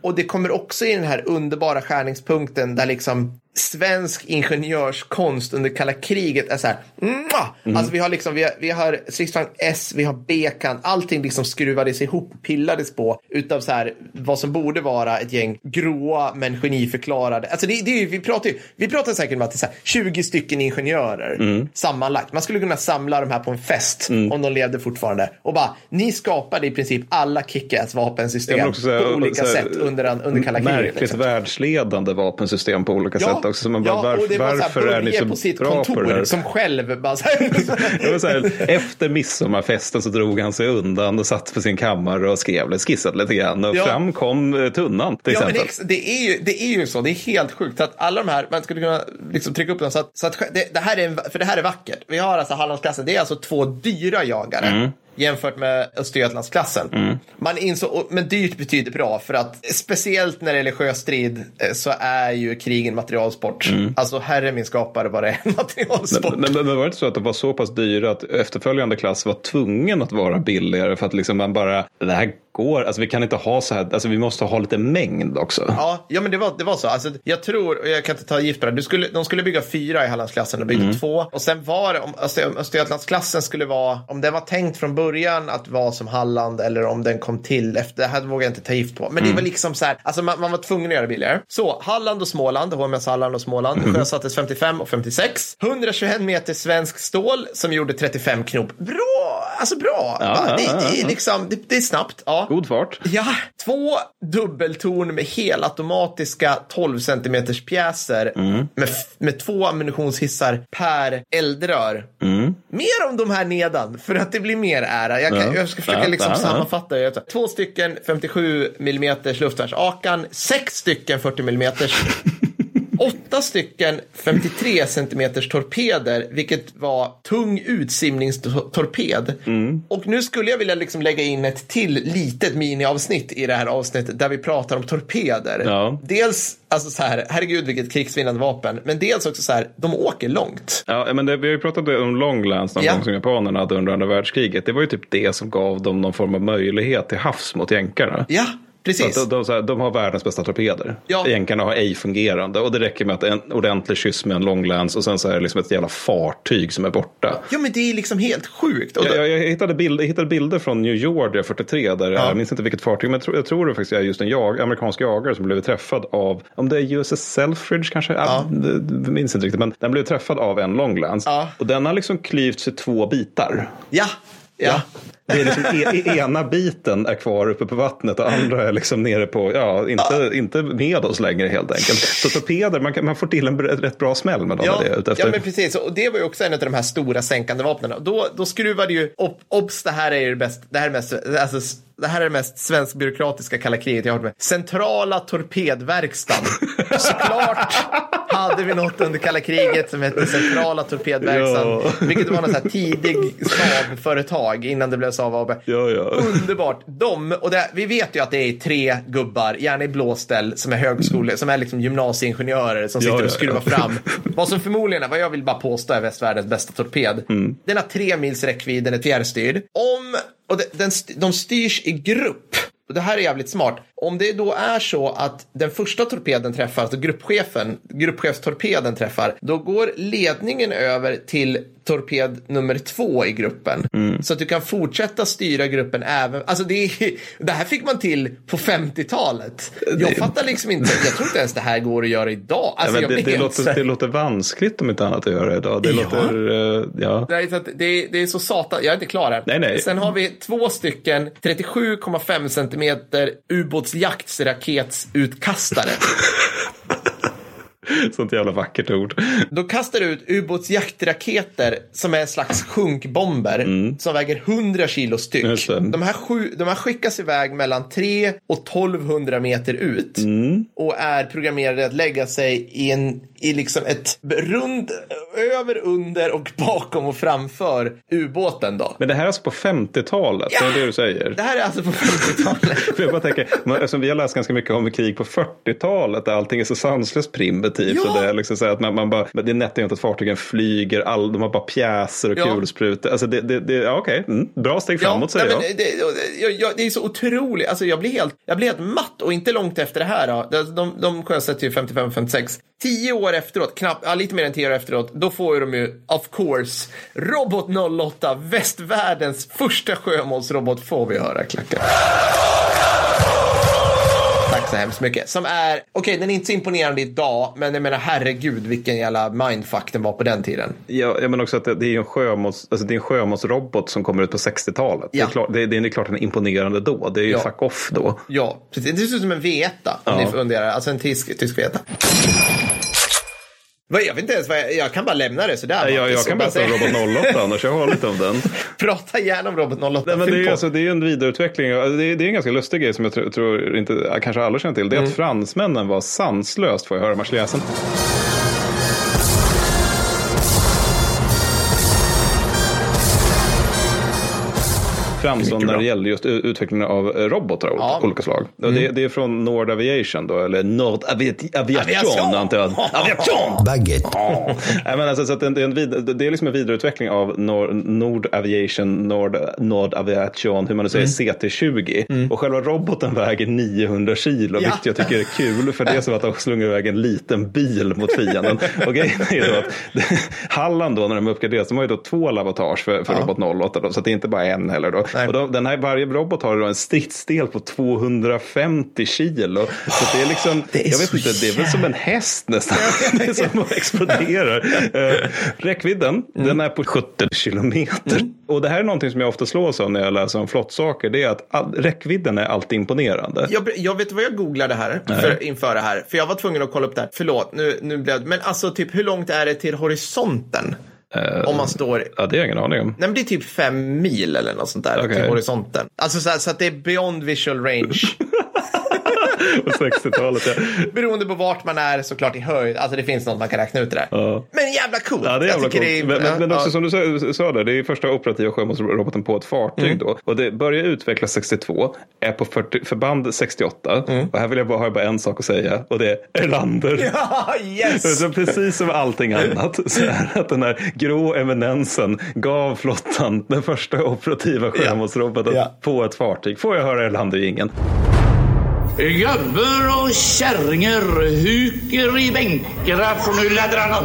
Och det kommer också i den här underbara skärningspunkten där liksom svensk ingenjörskonst under kalla kriget är så här. Mwah! Alltså vi har liksom, vi har, vi har stridsvagn S, vi har B-kan, allting liksom skruvades ihop, pillades på utav så här vad som borde vara ett gäng gråa men geniförklarade. Alltså det, det vi pratar ju, vi pratar säkert om att det är här 20 stycken ingenjörer sammanlagt. Man skulle kunna samla de här på en fest om de levde fortfarande och bara, ni skapade i princip alla kick-ass vapensystem säga- på olika sätt under, under kalla kriget. Märkligt liksom. världsledande vapensystem på olika sätt också. Så man bara, varför, och det var varför är ni så på sitt bra på det kontor här? som själv bara så här, [laughs] Det var så här, efter midsommarfesten så drog han sig undan och satt på sin kammare och skrev lite, skissade lite grann. Och Ja. fram kom eh, tunnan till Ja, men exempel. ex, det, är ju, det är ju så. Det är helt sjukt. Så att alla de här, man skulle kunna liksom trycka upp dem så att, så att det, det här är för det här är vackert. Vi har alltså Hallandsklassen, det är alltså två dyra jagare. Jämfört med Östergötlandsklassen. Mm. Man insåg, men dyrt betyder bra för att speciellt när det gäller sjöstrid eh, så är ju krig en materialsport. Alltså herre min skapare vad det är en [laughs] materialsport. Mm. Men, men, men var det inte så att de var så pass dyra att efterföljande klass var tvungen att vara billigare för att liksom man bara, det här går, alltså vi kan inte ha så här, alltså vi måste ha lite mängd också. Ja, ja men det var, det var så. Alltså, jag tror, och jag kan inte ta gift på det, du skulle, de skulle bygga fyra i Hallandsklassen och byggde två. Och sen var det, om alltså, Östergötlandsklassen skulle vara, om den var tänkt från början att vara som Halland eller om den kom till efter, det här vågar jag inte ta gift på. Men det var liksom så här, alltså man, man var tvungen att göra det billigare. Så, Halland och Småland, HMS Halland och Småland, sjösattes 55 och 56. 121 meter svensk stål som gjorde 35 knop. Bra, alltså bra. Ja, ja, det, ja, det, är liksom, det, det är snabbt. Ja. God fart. Ja, två dubbeltorn med helautomatiska 12 cm pjäser Mm. med, med två ammunitionshissar per eldrör. Mer om de här nedan för att det blir mer ära. Jag, kan. Ja. jag ska försöka liksom sammanfatta. det. Två stycken 57 mm luftvärnsakan, sex stycken 40 mm Åtta stycken 53 centimeters torpeder, vilket var tung utsimningstorped. Mm. Och nu skulle jag vilja liksom lägga in ett till litet miniavsnitt i det här avsnittet där vi pratar om torpeder. Ja. Dels, alltså så här, herregud vilket krigsvinnande vapen, men dels också så här, de åker långt. Ja, men det, vi har ju pratat om longlands någon Ja. gång som japanerna hade under andra världskriget. Det var ju typ det som gav dem någon form av möjlighet till havs mot jänkarna. Ja, precis. de, de, här, de har världens bästa torpeder. Ja. Jänkarna har ej fungerande. Och det räcker med att en ordentlig kyss med en långlans och sen så är det liksom ett jävla fartyg som är borta. Ja, men det är liksom helt sjukt. Jag, jag, jag, hittade bild, jag hittade bilder från New Georgia 43 där, Ja. jag minns inte vilket fartyg, men jag tror, jag tror det faktiskt är just en jag, amerikansk jagare som blev träffad av, om det är USS Selfridge kanske, ja. det minns inte riktigt, men den blev träffad av en långlans. Ja. Och den har liksom klyvts i två bitar. ja, ja. Det är liksom e, e, ena biten är kvar uppe på vattnet och andra är liksom nere på, ja, inte, inte med oss längre helt enkelt. Så torpeder, man, kan, man får till en rätt bra smäll med dem. Ja, det, utefter. ja, men precis. Och det var ju också en av de här stora sänkande vapnen. Då, då skruvade ju, ob, obs, det här är ju det bäst, det här är mest, alltså, det här är det mest svensk byråkratiska kalla kriget jag har hört med. Centrala torpedverkstan. [laughs] Såklart hade vi något under kalla kriget som hette Centrala torpedverkstan. Ja. Vilket var något så här tidig Saab-företag innan det blev Saab AB. Ja, ja. Underbart. De, och det, vi vet ju att det är tre gubbar, gärna i blåställ, som är högskole, som är liksom gymnasieingenjörer som sitter och skruvar fram. Vad som förmodligen är, vad jag vill bara påstå är västvärldens bästa torped. Mm. Den har tre mils räckvidd, den är fjärrstyrd. Om, och de, den, st- de styrs i grupp. Och det här är jävligt smart. Om det då är så att den första torpeden träffar, alltså gruppchefen, gruppchefstorpeden träffar, då går ledningen över till torped nummer två i gruppen. Mm. Så att du kan fortsätta styra gruppen även, alltså det, är, det här fick man till på 50-talet. Jag fattar liksom inte, jag tror inte ens det här går att göra idag. Ja, Alltså jag det, det, låter, det låter vanskligt om inte annat att göra idag. Det Ja. låter, eh, ja. Nej, så att det, det är så satan, jag är inte klar här. Nej, nej. Sen har vi två stycken 37,5 centimeter ubåtsjaktsraketsutkastare. [laughs] [laughs] Sånt jävla vackert ord. Då kastar du ut ubåtsjaktraketer som är en slags sjunkbomber som väger 100 kilo styck. Mm. De här, sju, de här skickas iväg mellan 3 och 1200 meter ut Mm. och är programmerade att lägga sig i, en, i liksom ett rund över, under och bakom och framför ubåten. Då. Men det här är alltså på 50-talet, Ja! det är det du säger? Det här är alltså på 50-talet. För [laughs] jag bara tänker, man, eftersom vi har läst ganska mycket om krig på 40-talet där allting är så sanslöst primitivt. Ja. Och det, är liksom så att man, man bara, det är nätt och jämnt att fartygen flyger, all, de har bara pjäser och Ja. kulsprutor. Alltså det, det, det, ja, okej, mm, bra steg framåt säger jag. men det, det, jag, jag, det är så otroligt. Alltså, jag, blir helt, jag blir helt matt och inte långt efter det här. Då. De, de, de sjösätter ju 55-56. Tio år efteråt, knappt, ja, lite mer än tio år efteråt, då får ju de ju, of course, Robot 08, västvärldens första sjömålsrobot, får vi höra klackar så hemskt mycket. Som är, okej okay, den är inte så imponerande idag, men jag menar herregud vilken jävla mindfuck den var på den tiden. Ja, jag menar också att det, är en sjömåls, alltså det är en sjömålsrobot som kommer ut på 60-talet. Ja. Det, är klart, det, det, är klart den är imponerande då, det är ju ja. fuck off då. Ja, precis. Det ser ut som en V1 om ja. ni funderar, alltså en tysk, tysk V1. Jag vet inte ens vad jag, jag kan bara lämna det sådär. Jag, jag Så kan bara berätta om Robot 08 [laughs] annars, jag har lite om den. Prata gärna om Robot 08. Nej, men det, är, alltså, det är en vidareutveckling. Alltså, Det är, det är en ganska lustig grej som jag tror, tror inte, kanske alla känner till. Det är Mm. att fransmännen var sanslöst, får jag höra marseljäsen. Mycket när det gäller just utvecklingen av eh, robotar av Ja. olika slag. Och Det, det är från Nord Aviation då, eller Nord Avi- Aviation antar jag. [laughs] Aviation! Baguette. Nej, men alltså, så det, är en vid, det är liksom en vidareutveckling av Nord, Nord Aviation, Nord, Nord Aviation, hur man nu säger, CT20. Och själva roboten väger 900 kilo, Ja. vilket jag tycker är kul, för det är som att de slungar iväg en liten bil mot fienden. [laughs] och grejen är då att [laughs] Halland då, när de uppgraderas, de har ju då två lavatage för, för Robot 08, då, så att det är inte bara en heller. Då. Nej. Och då, den här, varje robot har då en stridsdel på 250 kilo. Så det är liksom, Det är jag vet inte, det är väl som en häst nästan. [laughs] det är som att exploderar. Eh, räckvidden, Mm. den är på 70 kilometer. Och det här är någonting som jag ofta slås av när jag läser om flottsaker. Det är att all, räckvidden är alltid imponerande. Jag, jag vet vad jag googlade här för, inför det här. För jag var tvungen att kolla upp det här. Förlåt, nu, nu blev det. Men alltså typ hur långt är det till horisonten? Om man står... Ja, det har jag ingen aning om. Nej men det är typ fem mil eller något sånt där Okej. till horisonten. Alltså så, här, så att det är beyond visual range. [laughs] På 60-talet. Ja. Beroende på vart man är såklart i höjd. Alltså det finns något man kan räkna ut det där. Ja. Men jävla coolt. Ja, det är Jag jävla tycker coolt. är- men, men, men också ja. som du sa, där, det är första operativa sjömålsroboten på ett fartyg Mm. då. Och det börjar utvecklas 62, är på 40, förband 68. Mm. Och här vill jag bara ha bara en sak att säga och det är Erlander. [laughs] Ja, yes! Så precis som allting annat så är att den här grå eminensen gav flottan den första operativa sjömålsroboten Ja. på ett fartyg. Får jag höra Erlander ingen? Gubbar och kärringar huker i bänkarna för nu laddrar han.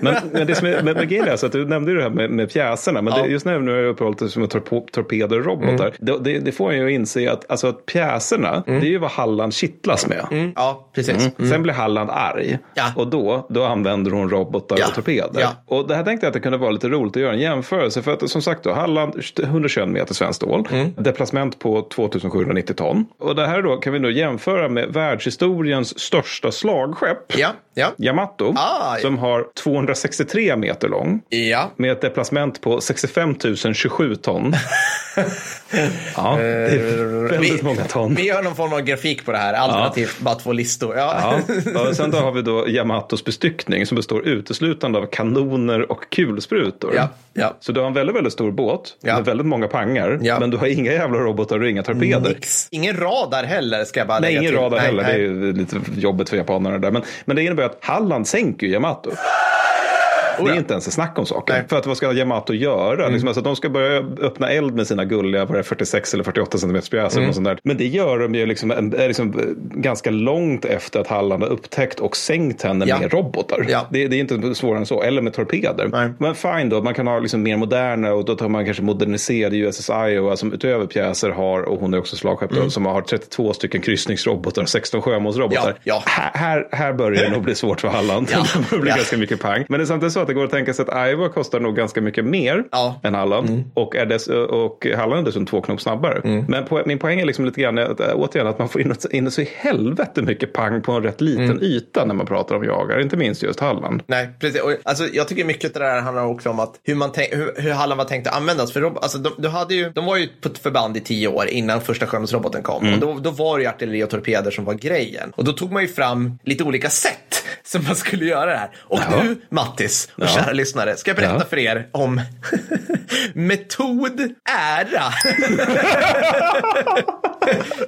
Men, men det som är med, med grejen är alltså att du nämnde ju det här med, med pjäserna. Men Ja. Mm. det, just nu när jag har uppehållit mig med torpo, torpeder och robotar. Det, det, det får en ju inse att, alltså, att pjäserna, det är ju vad Halland kittlas med. Mm, ja, precis. Sen blir Halland arg. Ja. Och då, då använder hon robotar Ja. och torpeder. Och det här tänkte jag att det kunde vara lite roligt att göra en jämförelse. För att som sagt då, Halland 121 meter svenskt stål. Mm. Deplacement på 2790 ton. Och det här då kan vi nu jämföra med världshistoriens största slagskepp. Ja, ja. Yamato. Ah, som har 263 meter lång. Ja. Med ett deplacement på 65 027 ton. [laughs] ja, det är väldigt vi- många ton. Vi gör någon form av grafik på det här, alternativt bara två listor. Ja. Ja, [laughs] och sen då har vi då Yamatos bestyckning som består uteslutande av kanoner och kulsprutor. Ja, ja. Så du har en väldigt, väldigt stor båt Ja. med väldigt många pangar. Ja. Men du har inga jävla robotar och inga torpeder. Nix. Ingen radar heller ska jag bara Nej, lägga ingen till. radar Nej, heller. nej. Det är ju lite jobbigt för japanerna där. Men, men det innebär att Halland sänker ju Yamato. Det är inte ens ett snack om saker. Nej. Mm. För att vad ska Yamato göra? Liksom, alltså, de ska börja öppna eld med sina gulliga det, 46 eller 48 cm pjäser. Mm. Och sånt där. Men det gör de ju liksom, en- är liksom, eh, ganska långt efter att Halland har upptäckt och sänkt henne Ja. med robotar. Ja. Det, det är inte svårare än så. Eller med torpeder. Nej. Men fine då, man kan ha liksom mer moderna och då tar man kanske moderniserade USS Iowa som utöver pjäser har, och hon är också slagskepp då, som har 32 stycken kryssningsrobotar och 16 sjömålsrobotar. Mm. Ja. Här, här, här börjar det nog bli svårt för Halland. [laughs] Det blir ganska mycket pang. Men det är samtidigt så att det går att tänka sig att Iowa kostar nog ganska mycket mer Ja. än Halland. Och, är dess, och Halland är dessutom två knop snabbare. Men po min poäng är liksom lite grann att, äh, återigen att man får in, in så i helvete mycket pang på en rätt liten yta när man pratar om jagar. Inte minst just Halland. Nej, precis. Och, alltså, jag tycker mycket av det där handlar också om att hur, man tänk, hur, hur Halland var tänkt att användas. För rob- alltså, de, du hade ju, de var ju på ett förband i tio år innan första sjömålsroboten kom. Och då, då var det ju artilleri och torpeder som var grejen. Och då tog man ju fram lite olika sätt [laughs] som man skulle göra det här. Och Ja. nu, Mattis och Ja. kära lyssnare, ska jag berätta Ja. för er om [laughs] metod ära. [laughs]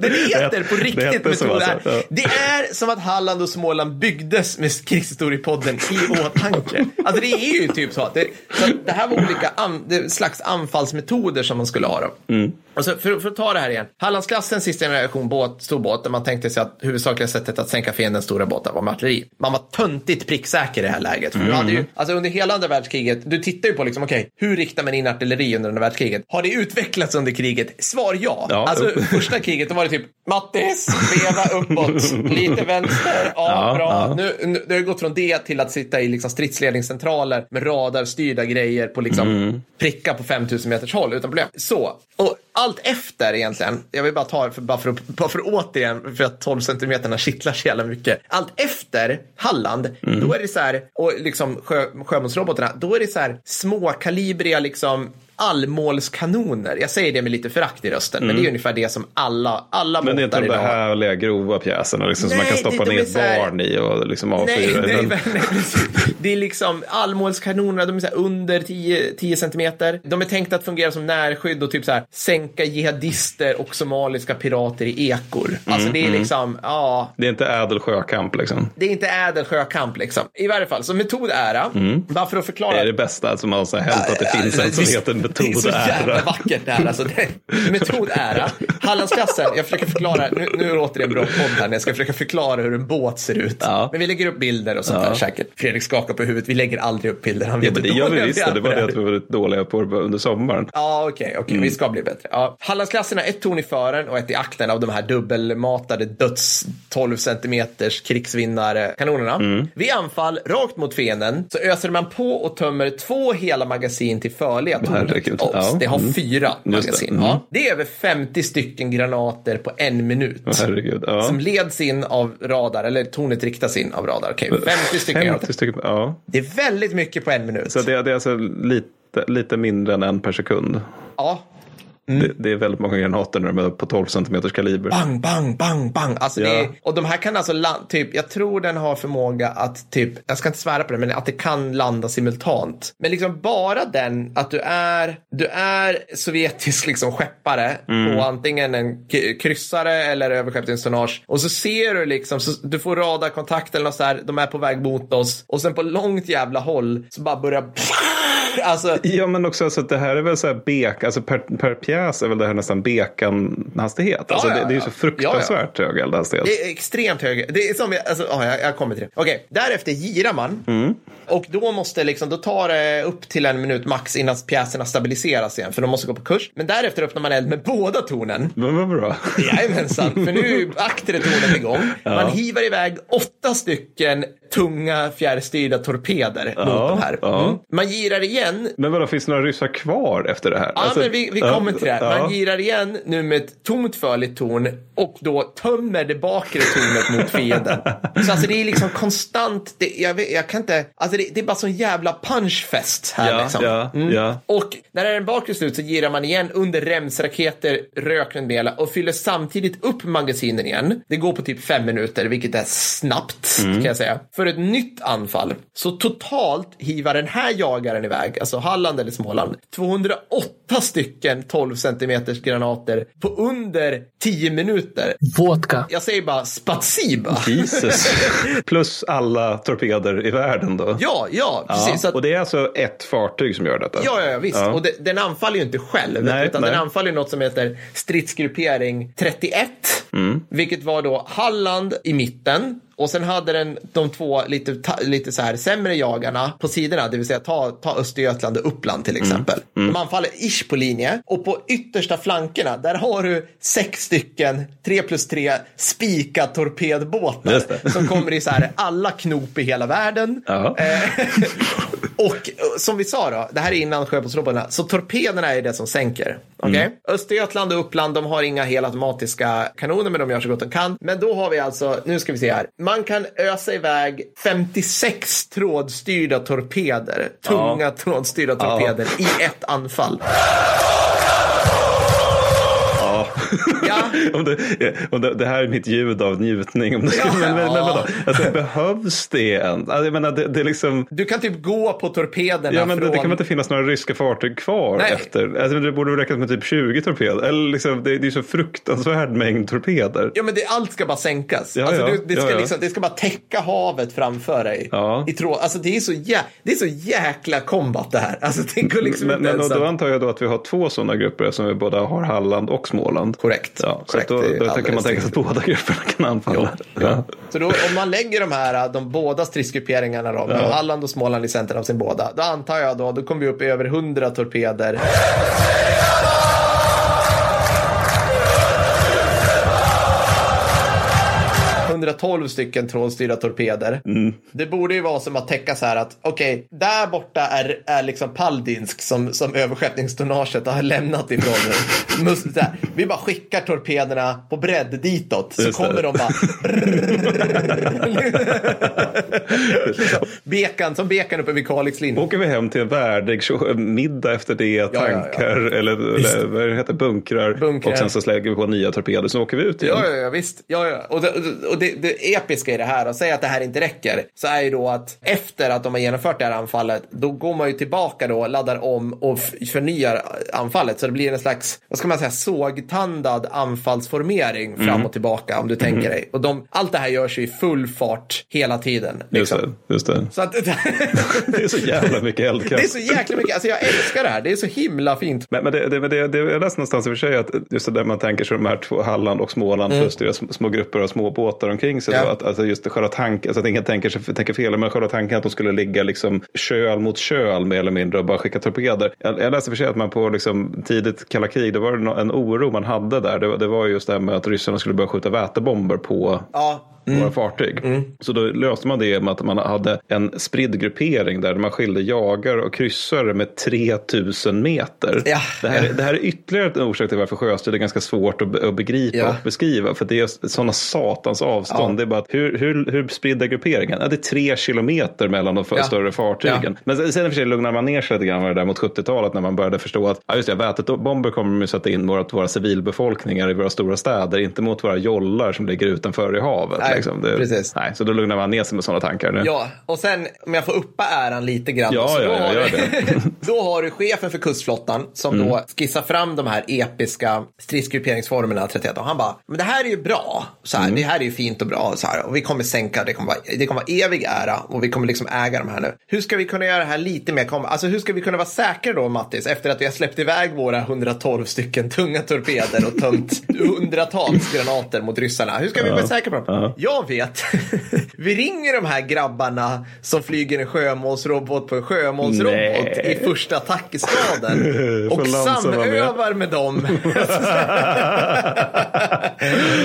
Den heter på riktigt metod alltså, ära. ja. Det är som att Halland och Småland byggdes med Krigshistoriepodden i åtanke. Alltså det är ju typ så att det, så det här var olika an, slags anfallsmetoder som man skulle ha. Då. Mm. Och så för, för att ta det här igen. Hallandsklassen, sista generation båt, stor båt, där man tänkte sig att huvudsakliga sättet att sänka fiendens stora båtar var med artilleri. Man var töntigt pricksäker i det här läget. För du hade Mm. ju, alltså under hela andra världskriget, du tittar ju på liksom, okej, hur riktar man in artilleri under andra världskriget? Har det utvecklats under kriget? Svar ja. Ja. Alltså första kriget, då var det typ Mattis, veva uppåt, lite vänster, ja, Ja, bra. ja. Nu, nu, det har gått från det till att sitta i liksom stridsledningscentraler med radarstyrda grejer på liksom Mm. prickar på 5000 meters håll utan problem. Så, och allt efter egentligen, jag vill bara ta för, bara för, bara för att återigen, för att 12 centimeterna kittlar så jävla mycket. Allt efter Halland, Mm. då är det så här, och liksom sjö, sjömålsrobotarna, då är det så här småkalibriga liksom allmålskanoner. Jag säger det med lite förakt i rösten, men det är ungefär det som alla, alla Mm. Men det är inte de där idag härliga grova pjäserna liksom, som man Nej, kan stoppa ner ett här- barn i och liksom Nej, avfyra. nej, nej, nej. Det är liksom allmålskanonerna, de är så här under 10, 10 centimeter. De är tänkta att fungera som närskydd och typ så här sänka jihadister och somaliska pirater i ekor. Alltså det är Mm, liksom, ja, Det är inte ädel sjökamp liksom. det är inte ädel sjökamp liksom. I varje fall, så metod ära, bara för att förklara. Det är det bästa som har hänt att det finns en som Det- heter Det är så jävla vackert det här. Alltså, det, metod ära. Hallandsklassen, jag försöker förklara, nu, nu låter det en bra podd här när jag ska försöka förklara hur en båt ser ut. Ja. Men vi lägger upp bilder och sånt där säkert. Fredrik skakar på huvudet, vi lägger aldrig upp bilder. Han Ja, men det gör vi visst, är det var det att vi var dåliga på under sommaren. Ja, okej, okej, vi ska bli bättre. Ja. Har ett torn i fören och ett i akten av de här dubbelmatade döds 12 centimeters krigsvinnare kanonerna. Vid anfall rakt mot fienden så öser man på och tömmer två hela magasin till. Herregud. Obs, Ja. Det har Mm. fyra det. magasin. Mm. Ja. Det är över 50 stycken granater på en minut. Ja. Som leds in av radar, eller tornet riktas in av radar. Okej, 50 stycken granater. 50 stycken, ja. Det är väldigt mycket på en minut. Så det, det är alltså lite, lite mindre än en per sekund. Ja, Det, det är väldigt många granater när de är på 12 centimeters kaliber. bang, bang, bang, bang. Alltså Ja. är, och de här kan alltså, la- typ, jag tror den har förmåga att typ, jag ska inte svära på det, men att det kan landa simultant. Men liksom bara den, att du är, du är sovjetisk [laughs] liksom skeppare Mm. på antingen en kryssare eller överskeppningstonnage. Och så ser du liksom, så du får radarkontakt eller något så här, de är på väg mot oss. Och sen på långt jävla håll så bara börjar [laughs] Alltså, Ja, men också alltså, det här är väl så här bek, alltså per, per pjäs är väl det här nästan bekan-hastighet. Alltså, Ja, ja, det, det är ju ja. så fruktansvärt hög eldhastighet. Det är extremt hög. Det är som, alltså, ja, jag, jag kommer till det. Okej, därefter girar man. Mm. Och då måste liksom, då tar det upp till en minut max innan pjäserna stabiliseras igen. För de måste gå på kurs. Men därefter öppnar man eld med båda tornen. Men vad bra. Jajamensan, för nu är aktere tornet igång. Man hivar iväg åtta stycken tunga fjärrstyrda torpeder mot de här. ja. Mm. Man girar igen Men vadå, finns det några ryssar kvar efter det här? Ja, Alltså, men vi, vi kommer till det. här. Man girar igen nu med ett tomt förligt torn och då tömmer det bakre tornet mot fienden. [laughs] Så alltså det är liksom konstant, det, jag, vet, jag kan inte, alltså det, det är bara sån jävla punchfest här Ja, liksom. ja, ja. Och när den bakre slut så girar man igen under remsraketer, rök med mera och fyller samtidigt upp magasinen igen. Det går på typ fem minuter, vilket är snabbt Mm. kan jag säga. För ett nytt anfall. Så totalt hivar den här jagaren iväg, alltså Halland eller Småland, 208 stycken 12 centimeters granater på under 10 minuter. Vodka. Jag säger bara spatsiba. Jesus. [laughs] Plus alla torpeder i världen då. Ja, ja, precis. Ja, att- Och det är alltså ett fartyg som gör detta? Ja, ja, ja visst. Ja. Och det, den anfaller ju inte själv, Nej, utan nej. den anfaller ju något som heter stridsgruppering 31, Mm. vilket var då Halland i mitten. Och sen hade den de två lite, ta, lite så här sämre jagarna på sidorna, det vill säga ta, ta Östergötland och Uppland till exempel. Mm. De anfaller ish på linje och på yttersta flankerna, där har du sex stycken 3 plus 3 spika torpedbåtar som kommer i så här [laughs] alla knop i hela världen. Eh, [laughs] och som vi sa då, det här är innan sjöbåtsrobotarna, så torpederna är det som sänker. Okej? Mm. Östergötland och Uppland, de har inga helautomatiska kanoner, men de gör så gott de kan. Men då har vi alltså, nu ska vi se här, man kan ösa iväg 56 trådstyrda torpeder, tunga trådstyrda torpeder i ett anfall. Ja, om det, om det, det här är mitt ljud av njutning. Om det, Ja. men, men, men vadå? Alltså, behövs det än? Alltså, jag menar, det, det är liksom... du kan typ gå på torpederna Ja, men det, från... det kan väl inte finnas några ryska fartyg kvar Nej. efter? Alltså, det borde räcka med typ 20 torpeder? Eller liksom, det, det är så fruktansvärd mängd torpeder. Ja, men det, allt ska bara sänkas. Ja, alltså, ja. du, det, ska Ja. Liksom, det ska bara täcka havet framför dig. I tråd. Alltså, det, är så jä, det är så jäkla combat det här. Alltså, det går liksom Men, men ens då, antar jag då att vi har två sådana grupper som vi båda har Halland och Småland. Korrekt. Ja, så då, då tänker man tänka sig att båda grupperna kan anfalla. Ja. Så då, om man lägger de här, de båda stridsgrupperingarna då, med Halland och Småland i centrum av sin båda, då antar jag då, då kommer vi upp i över 100 torpeder. 112 stycken trådstyrda torpeder. Det borde ju vara som att täcka så här att okej, där borta är, är liksom Paldinsk som, som överskeppningstonnaget har lämnat ifrån nu. [laughs] Vi bara skickar torpederna på bredd ditåt så Just det. kommer de bara [laughs] bekan, som bekan uppe vid Kalixlinjen. Åker vi hem till en värdig middag efter det, ja, ja. tankar eller, eller vad det heter, bunkrar. Bunkrar. Och sen så slänger vi på nya torpeder, så åker vi ut igen. Ja, ja, ja visst. Ja, ja. Och, det, och det, det episka i det här, och säga att det här inte räcker, så är ju då att efter att de har genomfört det här anfallet, då går man ju tillbaka då, laddar om och förnyar anfallet. Så det blir en slags, vad ska man säga, sågtandad anfallsformering fram och tillbaka om du tänker dig. Och de, allt det här görs ju i full fart hela tiden. Just Liksom. det. Just det. Så att, [laughs] Det är så jävla mycket det är eldkraft. så jäkla mycket, alltså jag älskar det här, det är så himla fint. Men, men det, det, det, det, jag läste någonstans i och för sig att just det där man tänker sig de här två, Halland och Småland plus deras små, grupper av små båtar omkring sig. Ja. Då, att, alltså just själva tanken, alltså att ingen tänker, sig, tänker fel, men själva tanken att de skulle ligga liksom köl mot köl mer eller mindre och bara skicka torpeder. Jag, jag läste för sig att man på liksom tidigt kalla krig, det var nå- en oro man hade där. Det, var- det var just det här med att ryssarna skulle börja skjuta vätebomber på Ja, våra fartyg. Så då löste man det med att man hade en spridd gruppering där man skilde jagare och kryssare med 3000 meter. Ja, det, här, ja. det här är ytterligare en orsak till varför sjöstrid är ganska svårt att, be- att begripa Ja. och beskriva. För det är sådana satans avstånd. Det är bara att hur, hur, hur spridd är grupperingen? Det är tre kilometer mellan de större fartygen. Men sen, i och för sig lugnar man ner sig lite grann med det där mot 70-talet när man började förstå att ja, just det, vätebomber kommer de sätta in mot våra civilbefolkningar i våra stora städer, inte mot våra jollar som ligger utanför i havet. Nej, liksom. det, precis. Nej, så då lugnar man ner sig med sådana tankar. Nu. Ja, och sen om jag får uppa äran lite grann. Ja, så ja, då, ja, har gör du, [laughs] då har du chefen för kustflottan som Mm. då skissar fram de här episka stridsgrupperingsformerna 31. Och han bara, men det här är ju bra. Så här, Mm. Det här är ju fint och bra. Så här, och vi kommer sänka, det kommer, vara, det kommer vara evig ära och vi kommer liksom äga de här nu. Hur ska vi kunna göra det här lite mer? kom- Alltså hur ska vi kunna vara säkra då, Mattis, efter att vi har släppt iväg våra 112 stycken tunga torpeder och tömt hundratals granater mot ryssarna? Hur ska vi vara säkra på dem? Ja. Jag vet. [laughs] vi ringer de här grabbarna som flyger en sjömålsrobot på en sjömålsrobot i första [laughs] och Får Lansen vara med? samövar med dem. [laughs]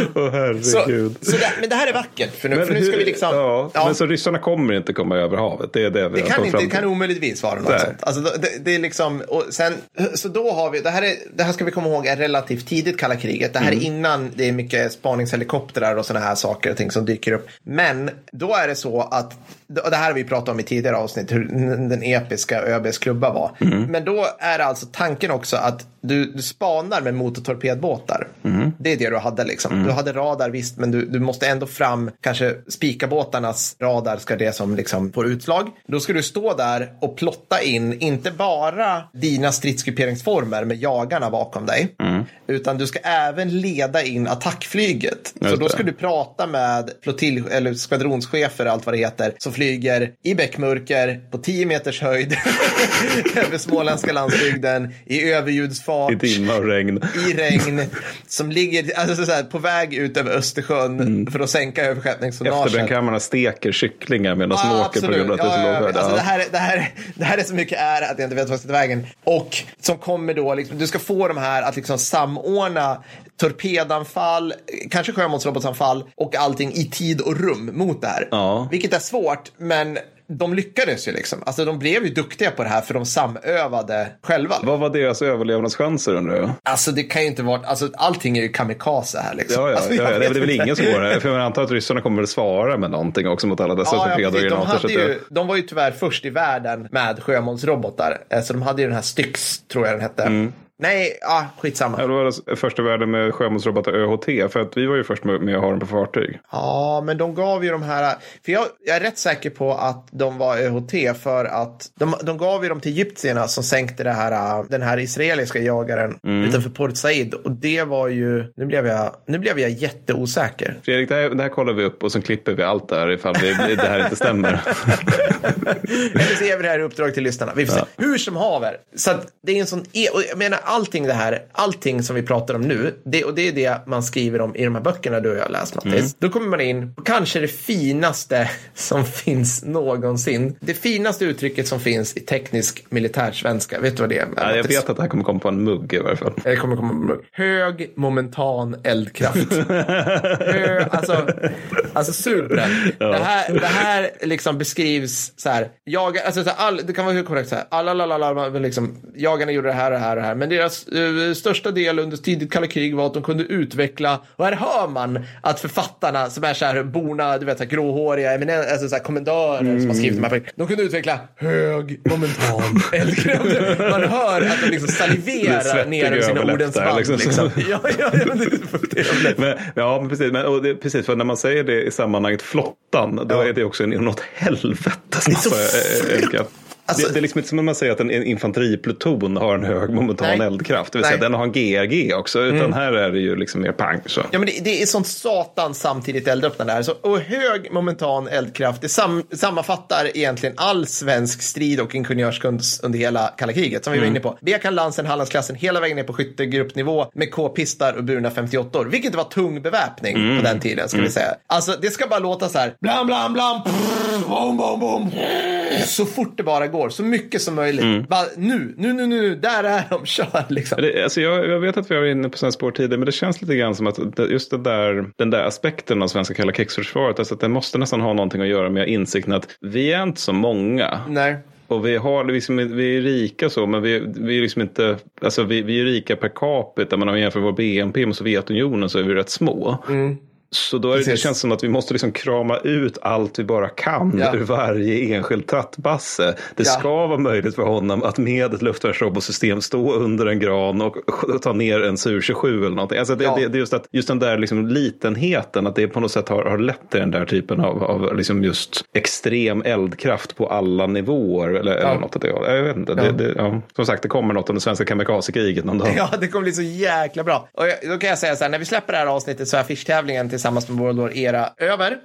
Så, herregud. så det, men det här är vackert, för nu, för nu ska hur- vi liksom... ja, ja. Men så ryssarna kommer inte komma över havet. Det är det vi Det kan, inte, det kan omöjligtvis vara något Nej. sånt. Alltså, det, det är liksom, och sen, så då har vi, det här, är, det här ska vi komma ihåg är relativt tidigt kalla kriget. Det här Mm. är innan det är mycket spaningshelikoptrar och sådana här saker och ting som dyker upp. Men då är det så att, och det här har vi pratat om i tidigare avsnitt, hur den episka ÖBs klubba var. Mm. Men då är det alltså tanken också att du, du spanar med motortorpedbåtar. Mm. Det är det du hade liksom. Du hade radar visst, men du, du måste ändå fram, kanske spikarbåtarnas radar ska det som liksom får utslag. Då ska du stå där och plotta in, inte bara dina stridsgrupperingsformer med jagarna bakom dig, utan du ska även leda in attackflyget. Så Just då det. ska du prata med flottilj eller skvadronschefer och allt vad det heter, som flyger i bäckmörker på 10 meters höjd [laughs] över småländska landsbygden i överljudsfart I dimma och regn. i regn som ligger alltså, så här, på väg ut över Östersjön för att sänka överskeppningstonnaget. Efterbrännkammarna steker kycklingar medan de Ja, åker på grund av att det är så låg. Alltså, det, här, är- det, här, det här är så mycket ära att jag inte vet vad jag ska ta vägen. Och som kommer då, liksom, du ska få de här att liksom samordna torpedanfall, kanske sjömålsrobotsanfall och allting i tid och rum mot det här. Ja. Vilket är svårt, men de lyckades ju liksom. Alltså de blev ju duktiga på det här för de samövade själva. Vad var deras överlevnadschanser undrar jag? Alltså det kan ju inte vara, alltså allting är ju kamikaze här liksom. Ja, ja, alltså, ja, ja. Det är väl ingen som går här. För jag antar att ryssarna kommer väl svara med någonting också mot alla dessa Ja, ja, och precis. de, hade ju, de var ju tyvärr först i världen med sjömålsrobotar. Eh, Så de hade ju den här Styx, tror jag den hette. Mm. Nej, ah, skitsamma. Ja, det var det första världen med sjömålsrobotar ÖHT. För att vi var ju först med med att ha dem på fartyg. Ja, men de gav ju de här, för jag, jag är rätt säker på att de var ÖHT för att de, de gav ju dem till egyptierna som sänkte det här, den här israeliska jagaren Mm. utanför Port Said. Och det var ju, nu blev jag, nu blev jag jätteosäker. Fredrik, det här, det här kollar vi upp och sen klipper vi allt där ifall vi, det här inte stämmer. [laughs] Eller så ger vi det här i uppdrag till lyssnarna. Vi får se. Hur som haver. Så att det är en sån, e- jag menar allting det här, allting som vi pratar om nu, det, och det är det man skriver om i de här böckerna du och jag har läst Mattis. Mm. Då kommer man in på kanske det finaste [laughs] som finns någonsin. Det finaste uttrycket som finns i teknisk militärsvenska. Vet du vad det är? Ja, jag vet att det här kommer komma på en mugg i varje fall. Det kommer komma hög momentan eldkraft. [laughs] Hö, alltså, alltså på den. Det här, det här liksom beskrivs så här. Jag, alltså, så här all, det kan vara hur korrekt så här. Alla, alla, alla, alla, liksom, jagarna gjorde det här och det här och det här. Men deras eh, största del under tidigt kalla krig var att de kunde utveckla. Och här hör man att författarna som är så här borna, du vet, så här, gråhåriga, eminen, alltså så här, kommendörer som har skrivit de här böckerna. De kunde utveckla hög momentan [laughs] eldkraft. Man hör att de liksom saliverar ner över sina ordens band. liksom. Liksom. Ja, ja. Men, ja, men precis. Men, och det, precis. För när man säger det i sammanhanget flottan, då Ja. är det också en, något helvete. är så Alltså, det, det är liksom inte som när man säger att en infanteripluton har en hög momentan Nej. eldkraft. Det vill Nej. Mm. säga den har en GRG också. Utan här är det ju liksom mer pang. Så. Ja, men det, det är sånt satans samtidigt eldöppnande här. Så, och hög momentan eldkraft, det sam, sammanfattar egentligen all svensk strid och ingenjörskunst under hela kalla kriget, som vi var inne på. Bekan, Lansen, Hallandsklassen, hela vägen ner på skyttegruppnivå med K-pistar och burna 58 vilket var tung beväpning på den tiden, ska vi säga. Alltså, det ska bara låta så här, blam, blam, blam, prr, bom, bom, bom, så fort det bara går, så mycket som möjligt. Bara, nu, nu, nu, nu, där är de, [laughs] kör liksom. Det, alltså jag, jag vet att vi var inne på sådana spår tidigare, men det känns lite grann som att det, just det där, den där aspekten av svenska kalla krigsförsvaret, alltså att det måste nästan ha någonting att göra med insikten att vi är inte så många. Nej. Och vi, har, liksom, vi är rika så, men vi, vi är liksom inte, alltså vi, vi är rika per capita, men om vi jämför vår BNP med Sovjetunionen så är vi rätt små. Så då är det, det känns som att vi måste liksom krama ut allt vi bara kan Ja. ur varje enskild trattbasse. Det Ja. ska vara möjligt för honom att med ett luftvärnsrobotsystem stå under en gran och [laughs] ta ner en Sur 27 eller någonting. Alltså det, Ja. det, det är just, att, just den där liksom litenheten, att det på något sätt har, har lett till den där typen av, av liksom just extrem eldkraft på alla nivåer. Eller, eller något åt det. Jag vet inte. Ja. Det, ja. Som sagt, det kommer något om det svenska kamikazekriget någon dag. [laughs] Ja, det kommer bli så jäkla bra. Och jag, då kan jag säga så här, när vi släpper det här avsnittet så är affischtävlingen tillsammans med World War Era över.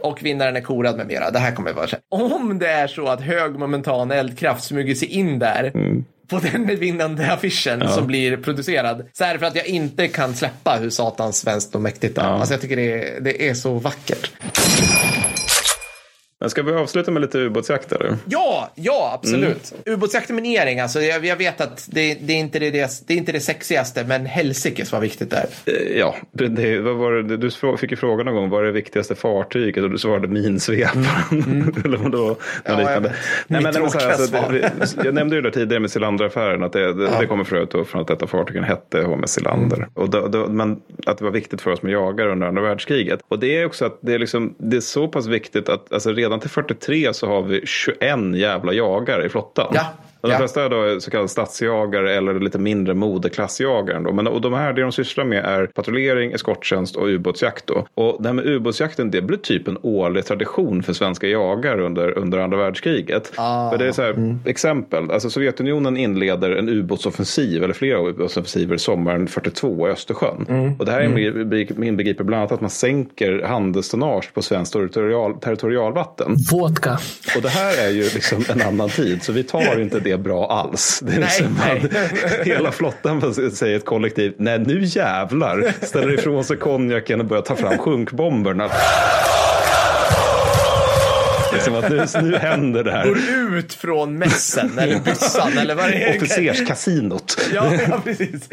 Och vinnaren är korad med mera. Det här kommer vara så här. Om det är så att hög momentan eldkraft smyger sig in där på den vinnande affischen som blir producerad så är det för att jag inte kan släppa hur satans svenskt och mäktigt det är. Alltså jag tycker det är, det är så vackert. Men ska vi avsluta med lite ubåtsjakt eller? Ja, ja, absolut. Ubåtsjakteminering, alltså jag, jag vet att det, det, är inte det, det är inte det sexigaste, men helsikes vad viktigt det är. Eh, Ja, det, vad var det, du fick ju frågan någon gång, vad är det viktigaste fartyget? Och du svarade minsveparen. [laughs] Eller vad då? Mm. Ja, liknande. jag- Nej, men, mitt men, så här, tråkiga alltså, det, vi- jag nämnde ju det tidigare med Cilanderaffären, att det, det, det kommer för övrigt då från att detta fartygen hette HMS Cilander. Mm. Och då, då, men att det var viktigt för oss med jagare under andra världskriget. Och det är också att det är, liksom, det är så pass viktigt att alltså, redan till 43 så har vi 21 jävla jagare i flottan. Ja. De Ja. flesta är då så kallade stadsjagare eller lite mindre modeklassjagare. Men och de här, det de sysslar med är patrullering, eskorttjänst och ubåtsjakt. Då. Och det här med ubåtsjakten, det blir typ en årlig tradition för svenska jagare under, under andra världskriget. Ah. För det är så här, exempel, alltså Sovjetunionen inleder en ubåtsoffensiv, eller flera ubåtsoffensiver, sommaren 42 i Östersjön. Och det här inbegriper, inbegriper bland annat att man sänker handelstonnage på svenskt territorial, territorialvatten. Vodka. Och det här är ju liksom en annan tid, så vi tar inte det bra alls. Det är Nej, liksom nej. [laughs] hela flottan säger ett kollektiv, nej nu jävlar, ställer ifrån sig konjaken och börjar ta fram sjunkbomberna. Liksom att nu, nu händer det här. Går ut från mässen eller byssan eller vad det är. Officerskasinot. Ja, ja, precis.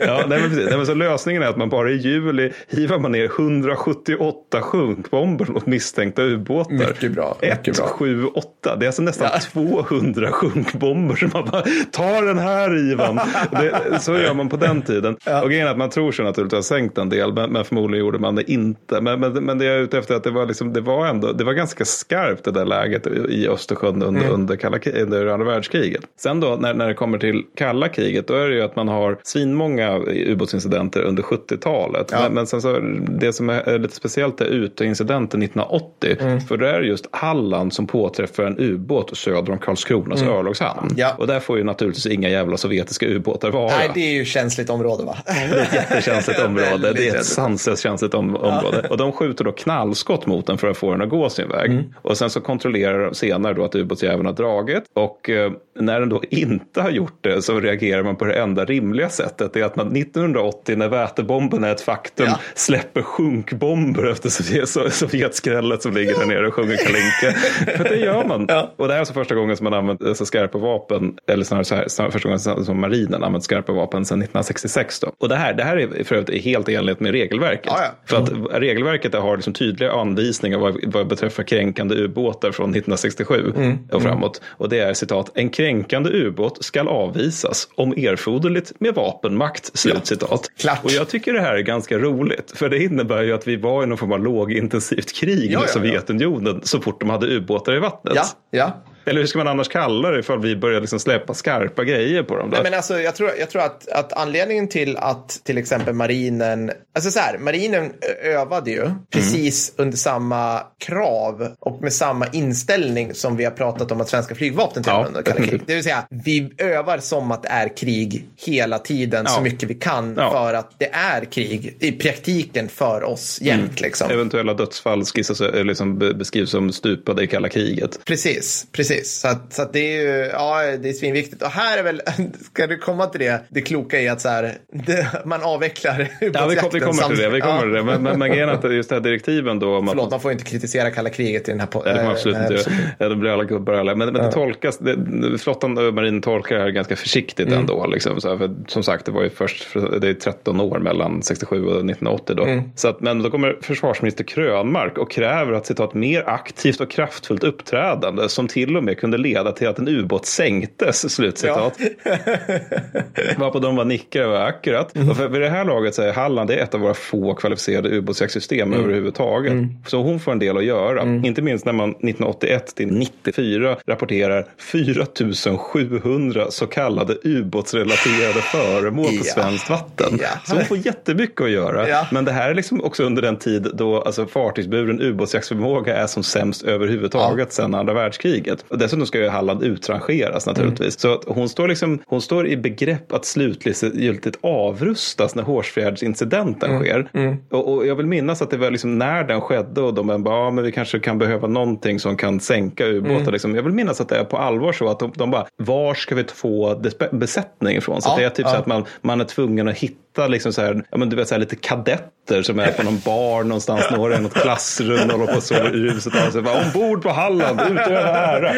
Ja, nej, men precis. Nej, men så lösningen är att man bara i juli hivar man ner 178 sjunkbomber mot misstänkta ubåtar. Mycket bra, mycket 1, bra. 7, 8. Det är alltså nästan Ja. 200 sjunkbomber som man bara, ta den här Ivan. Det, så gör man på den tiden. Och grejen är att man tror sig naturligtvis ha sänkt en del, men, men förmodligen gjorde man det inte. Men, men, men det jag är ute efter är att det var, liksom, det var ändå, det var ganska skarpt det där läget i Östersjön under, Mm. under, kalla, under andra världskriget. Sen då när, när det kommer till kalla kriget, då är det ju att man har svinmånga ubåtsincidenter under 70-talet. Ja. Men, men sen så, det som är lite speciellt är Utö-incidenten 1980. Mm. För det är just Halland som påträffar en ubåt söder om Karlskronas örlogshamn. Mm. Ja. Och där får ju naturligtvis inga jävla sovjetiska ubåtar vara. Nej, det är ju känsligt område va? Det är ett jättekänsligt [laughs] område. Det är ett känsligt. sanslöst känsligt om, område. Och de skjuter då knallskott mot den för att få den att gå sin väg. Mm. Och sen så kontrollerar de senare då att ubåtsjäveln har dragit. Och eh, när den då [laughs] inte har gjort det så reagerar man på det enda rimliga sättet. Det är att man 1980 när vätebomben är ett faktum Ja. släpper sjunkbomber efter Sovjet, [laughs] so- Sovjetskrället som ligger där nere och sjunger Kalinka. [laughs] För det gör man. Ja. Och det här är alltså första gången som man använt alltså, skarpa vapen, eller snarare, så här, snarare första gången som marinen använt skarpa vapen sedan 1966. Då. Och det här, det här är för övrigt helt i enlighet med regelverket. Ja. För att regelverket har liksom tydliga anvisningar vad, vad beträffar kränkande ubåtar från 1967 Mm. och framåt. Och det är citat, en kränkande ubåt skall avvisas om erforderligt med vapenmakt. Slut citat. klart. Och jag tycker det här är ganska roligt. För det innebär ju att vi var i någon form av lågintensivt krig Ja, med ja, ja. Sovjetunionen så fort de hade ubåtar i vattnet. Ja, ja. Eller hur ska man annars kalla det ifall vi börjar liksom släppa skarpa grejer på dem? Då? Nej, men alltså, jag tror, jag tror att, att anledningen till att till exempel marinen, alltså så här, marinen övade ju precis under samma krav och med samma inställning som vi har pratat om att svenska flygvapnet Ja, under kalla krig. [laughs] Det vill säga, vi övar som att det är krig hela tiden så Ja. mycket vi kan Ja. för att det är krig i praktiken för oss jämt. Liksom. Eventuella dödsfall skissas, eh, liksom be- beskrivs som stupade i kalla kriget. Precis, precis. Så, att, så att det är ju, ja, det är svinviktigt. Och här är väl, [laughs] ska du komma till det, det kloka i att så här, det, man avvecklar Ja, vi, kom, vi kommer till det. Vi kommer Ja. till det. Men, men, men grejen är att just det här direktiven då att Förlåt, man får ju inte kritisera kalla kriget i den här Ja, det får man absolut eh, inte eh, göra. Ja, då blir alla gubbar. Men, men det tolkas, det, flottan och marinen tolkar det här ganska försiktigt Mm. ändå. Liksom. Så här, för, som sagt, det var ju först, det är 13 år mellan 67 och 1980 då. Mm. Så att, men då kommer försvarsminister Krönmark och kräver att citat mer aktivt och kraftfullt uppträdande som till och med kunde leda till att en ubåt sänktes. Slutcitat. [laughs] Varpå de var nickade och akkurat. Och för vid det här laget så är Halland det är ett av våra få kvalificerade ubåtsjaktssystem överhuvudtaget. Så hon får en del att göra. Inte minst när man 1981 till 94 rapporterar 4700 så kallade ubåtsrelaterade föremål på Ja. svenskt vatten. Ja. Så hon får jättemycket att göra. Ja. Men det här är liksom också under den tid då alltså, fartygsburen ubåtsjaktsförmåga är som sämst överhuvudtaget sedan andra världskriget. Och dessutom ska ju Halland utrangeras naturligtvis. Så att hon, står liksom, hon står i begrepp att slutgiltigt avrustas när Hårsfjärdsincidenten sker. Och, och jag vill minnas att det var liksom när den skedde och de bara, ja men vi kanske kan behöva någonting som kan sänka ubåtar. Liksom. Jag vill minnas att det är på allvar så att de, de bara, var ska vi få besättning ifrån? Så Ja, det är typ ja. så att man, man är tvungen att hitta liksom så här, ja, men du vet, så här, lite kadetter som är på någon bar någonstans, några i något klassrum och håller på och sover i ruset av sig. Bara, Ombord på Halland, utöva ära.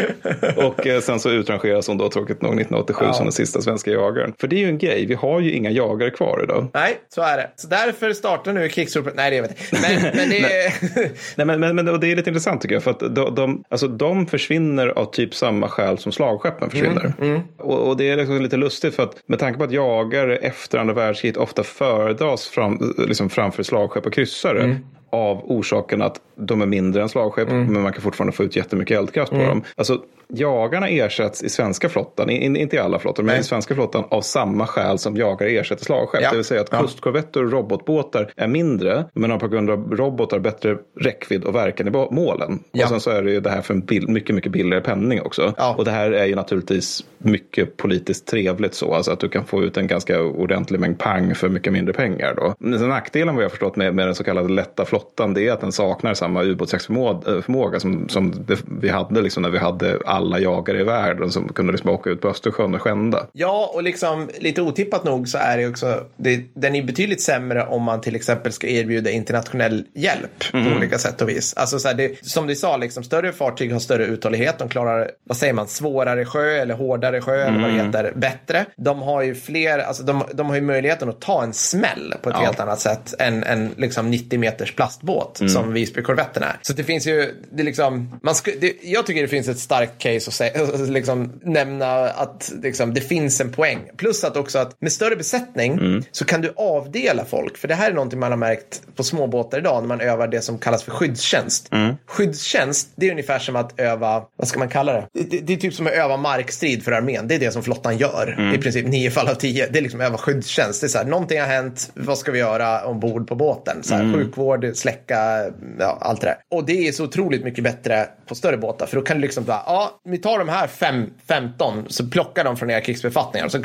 Och eh, sen så utrangeras hon då tråkigt nog 1987 som den sista svenska jagaren. För det är ju en grej, vi har ju inga jagare kvar idag. Nej, så är det. Så därför startar nu krigsropet. Nej, det vet jag inte. Men, men det är... [laughs] Nej, men, men, men och det är lite intressant tycker jag. För att de, de, alltså, de försvinner av typ samma skäl som slagskeppen försvinner. Och, och det är liksom lite lustigt för att med tanke på att jagare efter andra världskriget ofta föredras fram, liksom framför slagskepp och kryssare. Av orsaken att de är mindre än slagskepp men man kan fortfarande få ut jättemycket eldkraft på dem. Alltså jagarna ersätts i svenska flottan, in, inte i alla flottor, men Nej. i svenska flottan av samma skäl som jagare ersätter slagskepp. Ja. Det vill säga att Ja. kustkorvetter och robotbåtar är mindre men har på grund av robotar bättre räckvidd och verkan i målen. Ja. Och sen så är det ju det här för en bill, mycket, mycket billigare penning också. Ja. Och det här är ju naturligtvis mycket politiskt trevligt så, alltså att du kan få ut en ganska ordentlig mängd pang för mycket mindre pengar då. Men sen nackdelen vad jag förstått med, med den så kallade lätta flottan det är att den saknar samma ubåtsjaktsförmåga som, som det, vi hade liksom när vi hade alla jagare i världen som kunde liksom åka ut på Östersjön och skända. Ja, och liksom lite otippat nog så är det också, det, den är betydligt sämre om man till exempel ska erbjuda internationell hjälp på olika sätt och vis. Alltså så här, det, som du sa, liksom, större fartyg har större uthållighet, de klarar, vad säger man, svårare sjö eller hårdare sjö eller vad det heter, bättre. De har ju fler, alltså de, de har ju möjligheten att ta en smäll på ett Ja. helt annat sätt än en liksom 90 meters plastbåt som Visbykorvetten är. Så det finns ju, det liksom, man sku, det, jag tycker det finns ett starkt case att säga, liksom, nämna att liksom, det finns en poäng. Plus att också att med större besättning så kan du avdela folk. För det här är någonting man har märkt på småbåtar idag när man övar det som kallas för skyddstjänst. Skyddstjänst, det är ungefär som att öva, vad ska man kalla det? Det, det, det är typ som att öva markstrid för armén. Det är det som flottan gör. I princip nio fall av tio. Det är liksom öva skyddstjänst. Det är så här, någonting har hänt, vad ska vi göra ombord på båten? Så här, Sjukvård, släcka, ja, allt det där. Och det är så otroligt mycket bättre på större båtar, för då kan du liksom bara, ja, vi tar de här fem, 15, så plockar de från era krigsbefattningar. Så,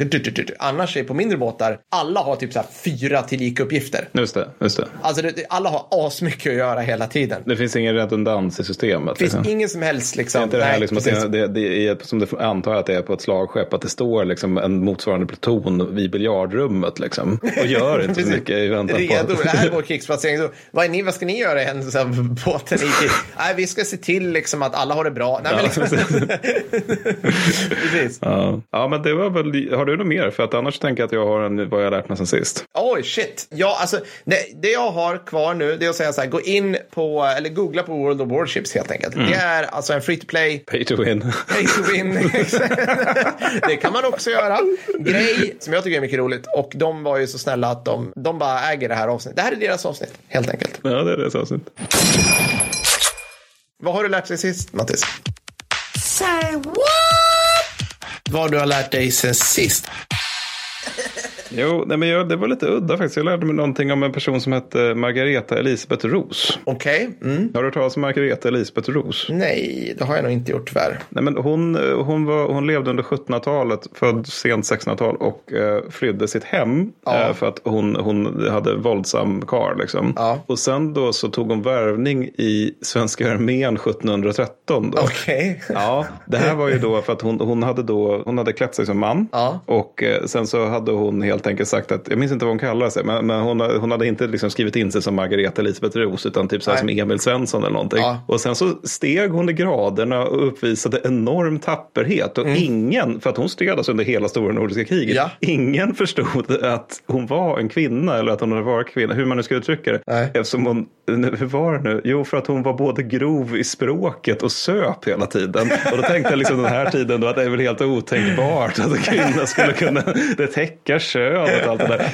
annars är på mindre båtar, alla har typ så här fyra tillika uppgifter. Just det, just det. Alltså det, alla har asmycket att göra hela tiden. Det finns ingen redundans i systemet. Det finns liksom. ingen som helst liksom. Det är inte det här nej, liksom att precis. det, det, det är, som det antar att det är på ett slagskepp, att det står liksom en motsvarande pluton vid biljardrummet liksom. Och gör inte så [laughs] mycket i väntan Redo, på det här är vår krigsplacering. Så, vad, är ni, vad ska ni göra i händelse av båten? Nej, vi ska se till liksom att alla har det bra. Nej, men liksom, precis. Ja. ja, men det var väl, har du något mer? För att annars tänker jag att jag har en, vad jag har lärt mig sen sist. Oj, shit. Ja, alltså, det, det jag har kvar nu det är att säga så här, gå in på, eller googla på World of Warships helt enkelt. Det är alltså en free to play, Pay to win. pay to win. [laughs] det kan man också göra. Grej som jag tycker är mycket roligt. Och de var ju så snälla att de, de bara äger det här avsnittet. Det här är deras avsnitt, helt enkelt. ja, det är det avsnitt. Vad har du lärt dig sist, Mattis? Say what? Vad du har lärt dig sen sist? Jo, nej, men jag, det var lite udda faktiskt. Jag lärde mig någonting om en person som hette Margareta Elisabeth Ros. Okej. Mm. Har du hört talas om Margareta Elisabeth Ros? Nej, det har jag nog inte gjort tyvärr. Nej, men hon, hon, var, hon levde under 1700-talet, född sent 1600-tal och eh, flydde sitt hem Ja. eh, för att hon, hon hade våldsam kar. Liksom. Ja. Och sen då så tog hon värvning i svenska armén 1713. Då. Okej. Ja, det här var ju då för att hon, hon, hade, då, hon hade klätt sig som man. Ja. Och eh, sen så hade hon helt enkelt sagt att, jag minns inte vad hon kallade sig, men, men hon, hon hade inte liksom skrivit in sig som Margareta Elisabeth Ros utan typ så här som. Emil Svensson eller någonting. Ja. Och sen så steg hon i graderna och uppvisade enorm tapperhet. Och ingen, för att hon stred alltså under hela stora nordiska kriget, Mm. Ja. ingen förstod att hon var en kvinna eller att hon hade varit kvinna, hur man nu ska uttrycka det. Nej. Eftersom hon, hur var det nu? Jo, för att hon var både grov i språket och söp hela tiden. Och då tänkte jag liksom den här tiden då att det är väl helt otänkbart att en kvinna skulle kunna det täcka könet och allt det där.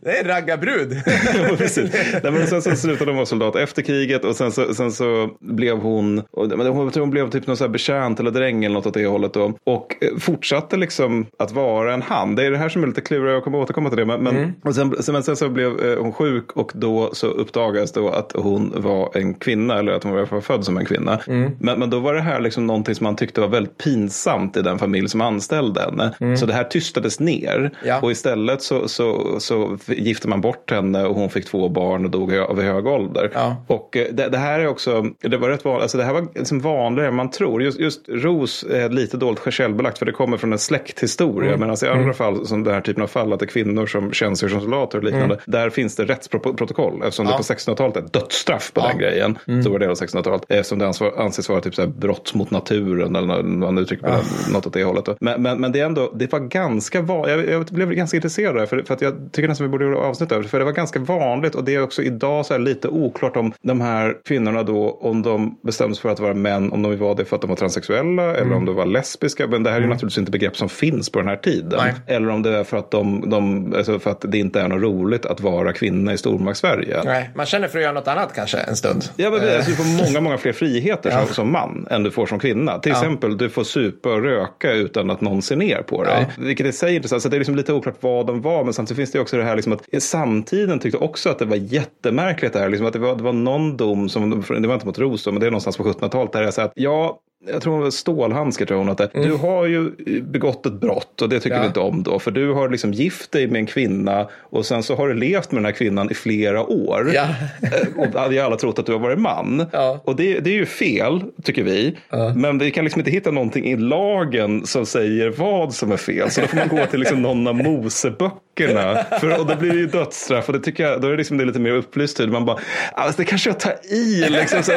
Det är en raggarbrud. Ja, precis. Nej, men sen så slutade hon vara soldat efter kriget och sen så, sen så blev hon, men hon, jag tror hon blev typ någon så här betjänt eller dräng eller något åt det hållet då. Och fortsatte liksom att vara en han. Det är det här som är lite klurigt, jag kommer återkomma till det. Men, men, och sen, sen, men sen så blev hon sjuk och då så uppdagades då att hon var en kvinna eller att hon var född som en kvinna. Men, men då var det här liksom någonting som man tyckte var väldigt pinsamt i den familj som anställde henne. Så det här tystades ner Ja. och istället så, så, så gifte man bort henne och hon fick två barn och dog av hög ålder. Ja. Och eh, det, det här är också, det var rätt vanligt, alltså det här var liksom vanligare än man tror. Just, just ros är lite dåligt källbelagt för det kommer från en släkthistoria. Mm. Medan i andra fall, som den här typen av fall, att det är kvinnor som tjänstgör som soldater och liknande. Där finns det rättsprotokoll. Eftersom Mm. Ja. det på 1600-talet är dödsstraff på Ja. den grejen. Stora delar av 1600-talet. Eftersom det anses vara typ så här brott mot naturen eller man uttrycker på det, något åt det hållet. Men, men, men det är ändå, det var ganska vanligt. Jag, jag blev ganska intresserad av det. För, för att jag tycker nästan vi borde göra avsnitt över det. För det var ganska vanligt och det är också idag så lite oklart om de här kvinnorna då, om de bestämde sig för att vara män, om de var det för att de var transsexuella eller om de var lesbiska. Men det här är ju naturligtvis inte begrepp som finns på den här tiden. Nej. Eller om det är för att, de, de, alltså för att det inte är något roligt att vara kvinna i stormakt-Sverige. Nej, man känner för att göra något annat kanske en stund. Ja, men det, alltså, du får många, många fler friheter [laughs] som, som man än du får som kvinna. Till exempel, du får supa och röka utan att någon ser ner på dig. Vilket i sig är intressant. Så det är liksom lite oklart vad de var. Men samtidigt finns det också det här liksom att samtiden tyckte också att det var jättemärkligt det här. Liksom att det, var, det var någon dom, som, det var inte mot Ros men det är någonstans på 1700-talet där jag säger att ja, jag tror hon var stålhandske tror hon att det. Du har ju begått ett brott och det tycker Ja. vi inte om då. För du har liksom gift dig med en kvinna och sen så har du levt med den här kvinnan i flera år. Ja. Eh, och vi har alla trott att du har varit man. Ja. Och det, det är ju fel, tycker vi. Men vi kan liksom inte hitta någonting i lagen som säger vad som är fel. Så då får man gå till liksom någon av Moseböckerna. För, och då blir det ju dödsstraff. Och det tycker jag, då är det, liksom, det är lite mer upplyst. tid. Man bara, alltså, det kanske jag tar i. Liksom. Så,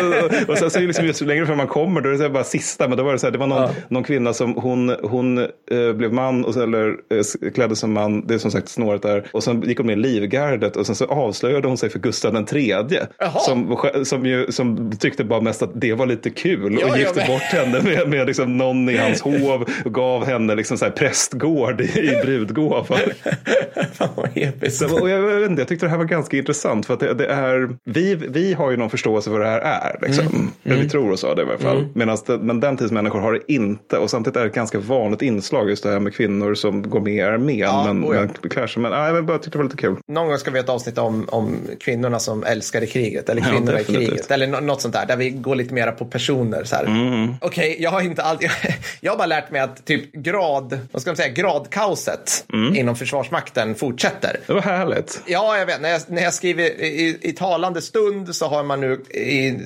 och sen så är det liksom, just längre fram man kommer, då är det så bara sista. Men då var det så här, det var någon, någon kvinna som hon, hon eh, blev man, och, eller eh, klädde som man. Det är som sagt snåret där. Och sen gick hon med i Livgardet. Och sen så avslöjade hon sig för Gustav den tredje. Som, som, ju, som tyckte bara mest att det var lite kul. Ja, och ja, gifte men- bort henne med, med liksom någon i hans hov. Och gav henne liksom så här prästgård i, i brudgåva. [laughs] Fan vad episkt. Så, och jag, jag, inte, jag tyckte det här var ganska intressant för att det, det är, vi, vi har ju någon förståelse för vad det här är. Liksom. Mm. Eller vi tror oss ha det i alla fall. Medans det, men den tidens människor har det inte. Och samtidigt är det ett ganska vanligt inslag just det här med kvinnor som går med i armén. Ja, men, oh ja. men klär sig. Men nej, jag bara tyckte det var lite kul. Någon gång ska vi ha ett avsnitt om, om kvinnorna som älskade kriget eller kvinnorna i definitivt. kriget. Eller nå- något sånt där, där vi går lite mera på personer. så här. Mm. Okej, jag har inte alltid... [laughs] Jag har bara lärt mig att typ grad, vad ska man säga, gradkaoset Mm. inom Försvarsmakten fortsätter. Det var härligt. Ja, jag vet. När jag, när jag skriver i, i talande stund så har man nu i,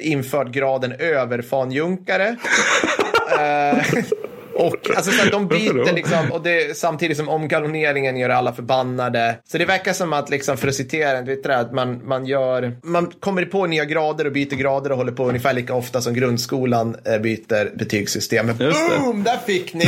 infört graden överfanjunkare. Eh, [laughs] [laughs] och [laughs] alltså, så de byter liksom, och det, samtidigt som omgaloneringen gör alla förbannade. Så det verkar som att, liksom, för att citera, det där, att man, man, gör, man kommer på nya grader och byter grader och håller på ungefär lika ofta som grundskolan eh, byter betygssystem. Boom! Där fick ni!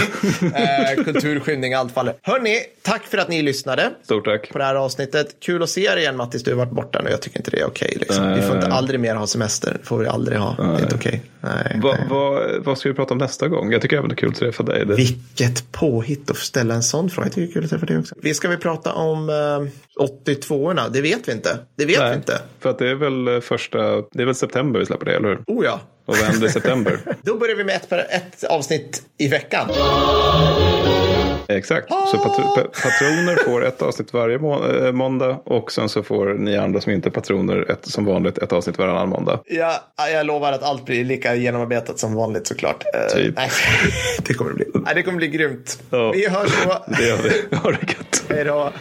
Eh, [laughs] kulturskymning, allt faller. Hörni, tack för att ni lyssnade Stort tack. på det här avsnittet. Kul att se dig igen Mattis, du har varit borta nu. Jag tycker inte det är okej. liksom. Vi får inte aldrig mer ha semester. får vi aldrig ha. Det är inte okej. Nej. Va, va, vad ska vi prata om nästa gång? Jag tycker även det är kul att träffa dig. Det, Vilket påhitt att ställa en sån fråga. Jag tycker det är kul att träffa dig också. Vi ska vi prata om eh, 82orna? Det vet vi inte. Det vet vi inte. För att det är väl eh, första, det är väl september vi släpper det, eller hur? Oh ja. Och vad händer i september? [laughs] Då börjar vi med ett, ett avsnitt i veckan. Exakt, så patro, pa- patroner får ett avsnitt varje må, eh, måndag och sen så får ni andra som inte är patroner ett, som vanligt ett avsnitt varannan måndag. Ja, jag lovar att allt blir lika genomarbetat som vanligt såklart. Eh, Typ. nej, [laughs] det kommer det bli. Nej, det kommer bli grymt. Ja. Vi hörs då. Det gör vi. Ha det gött. Hej då.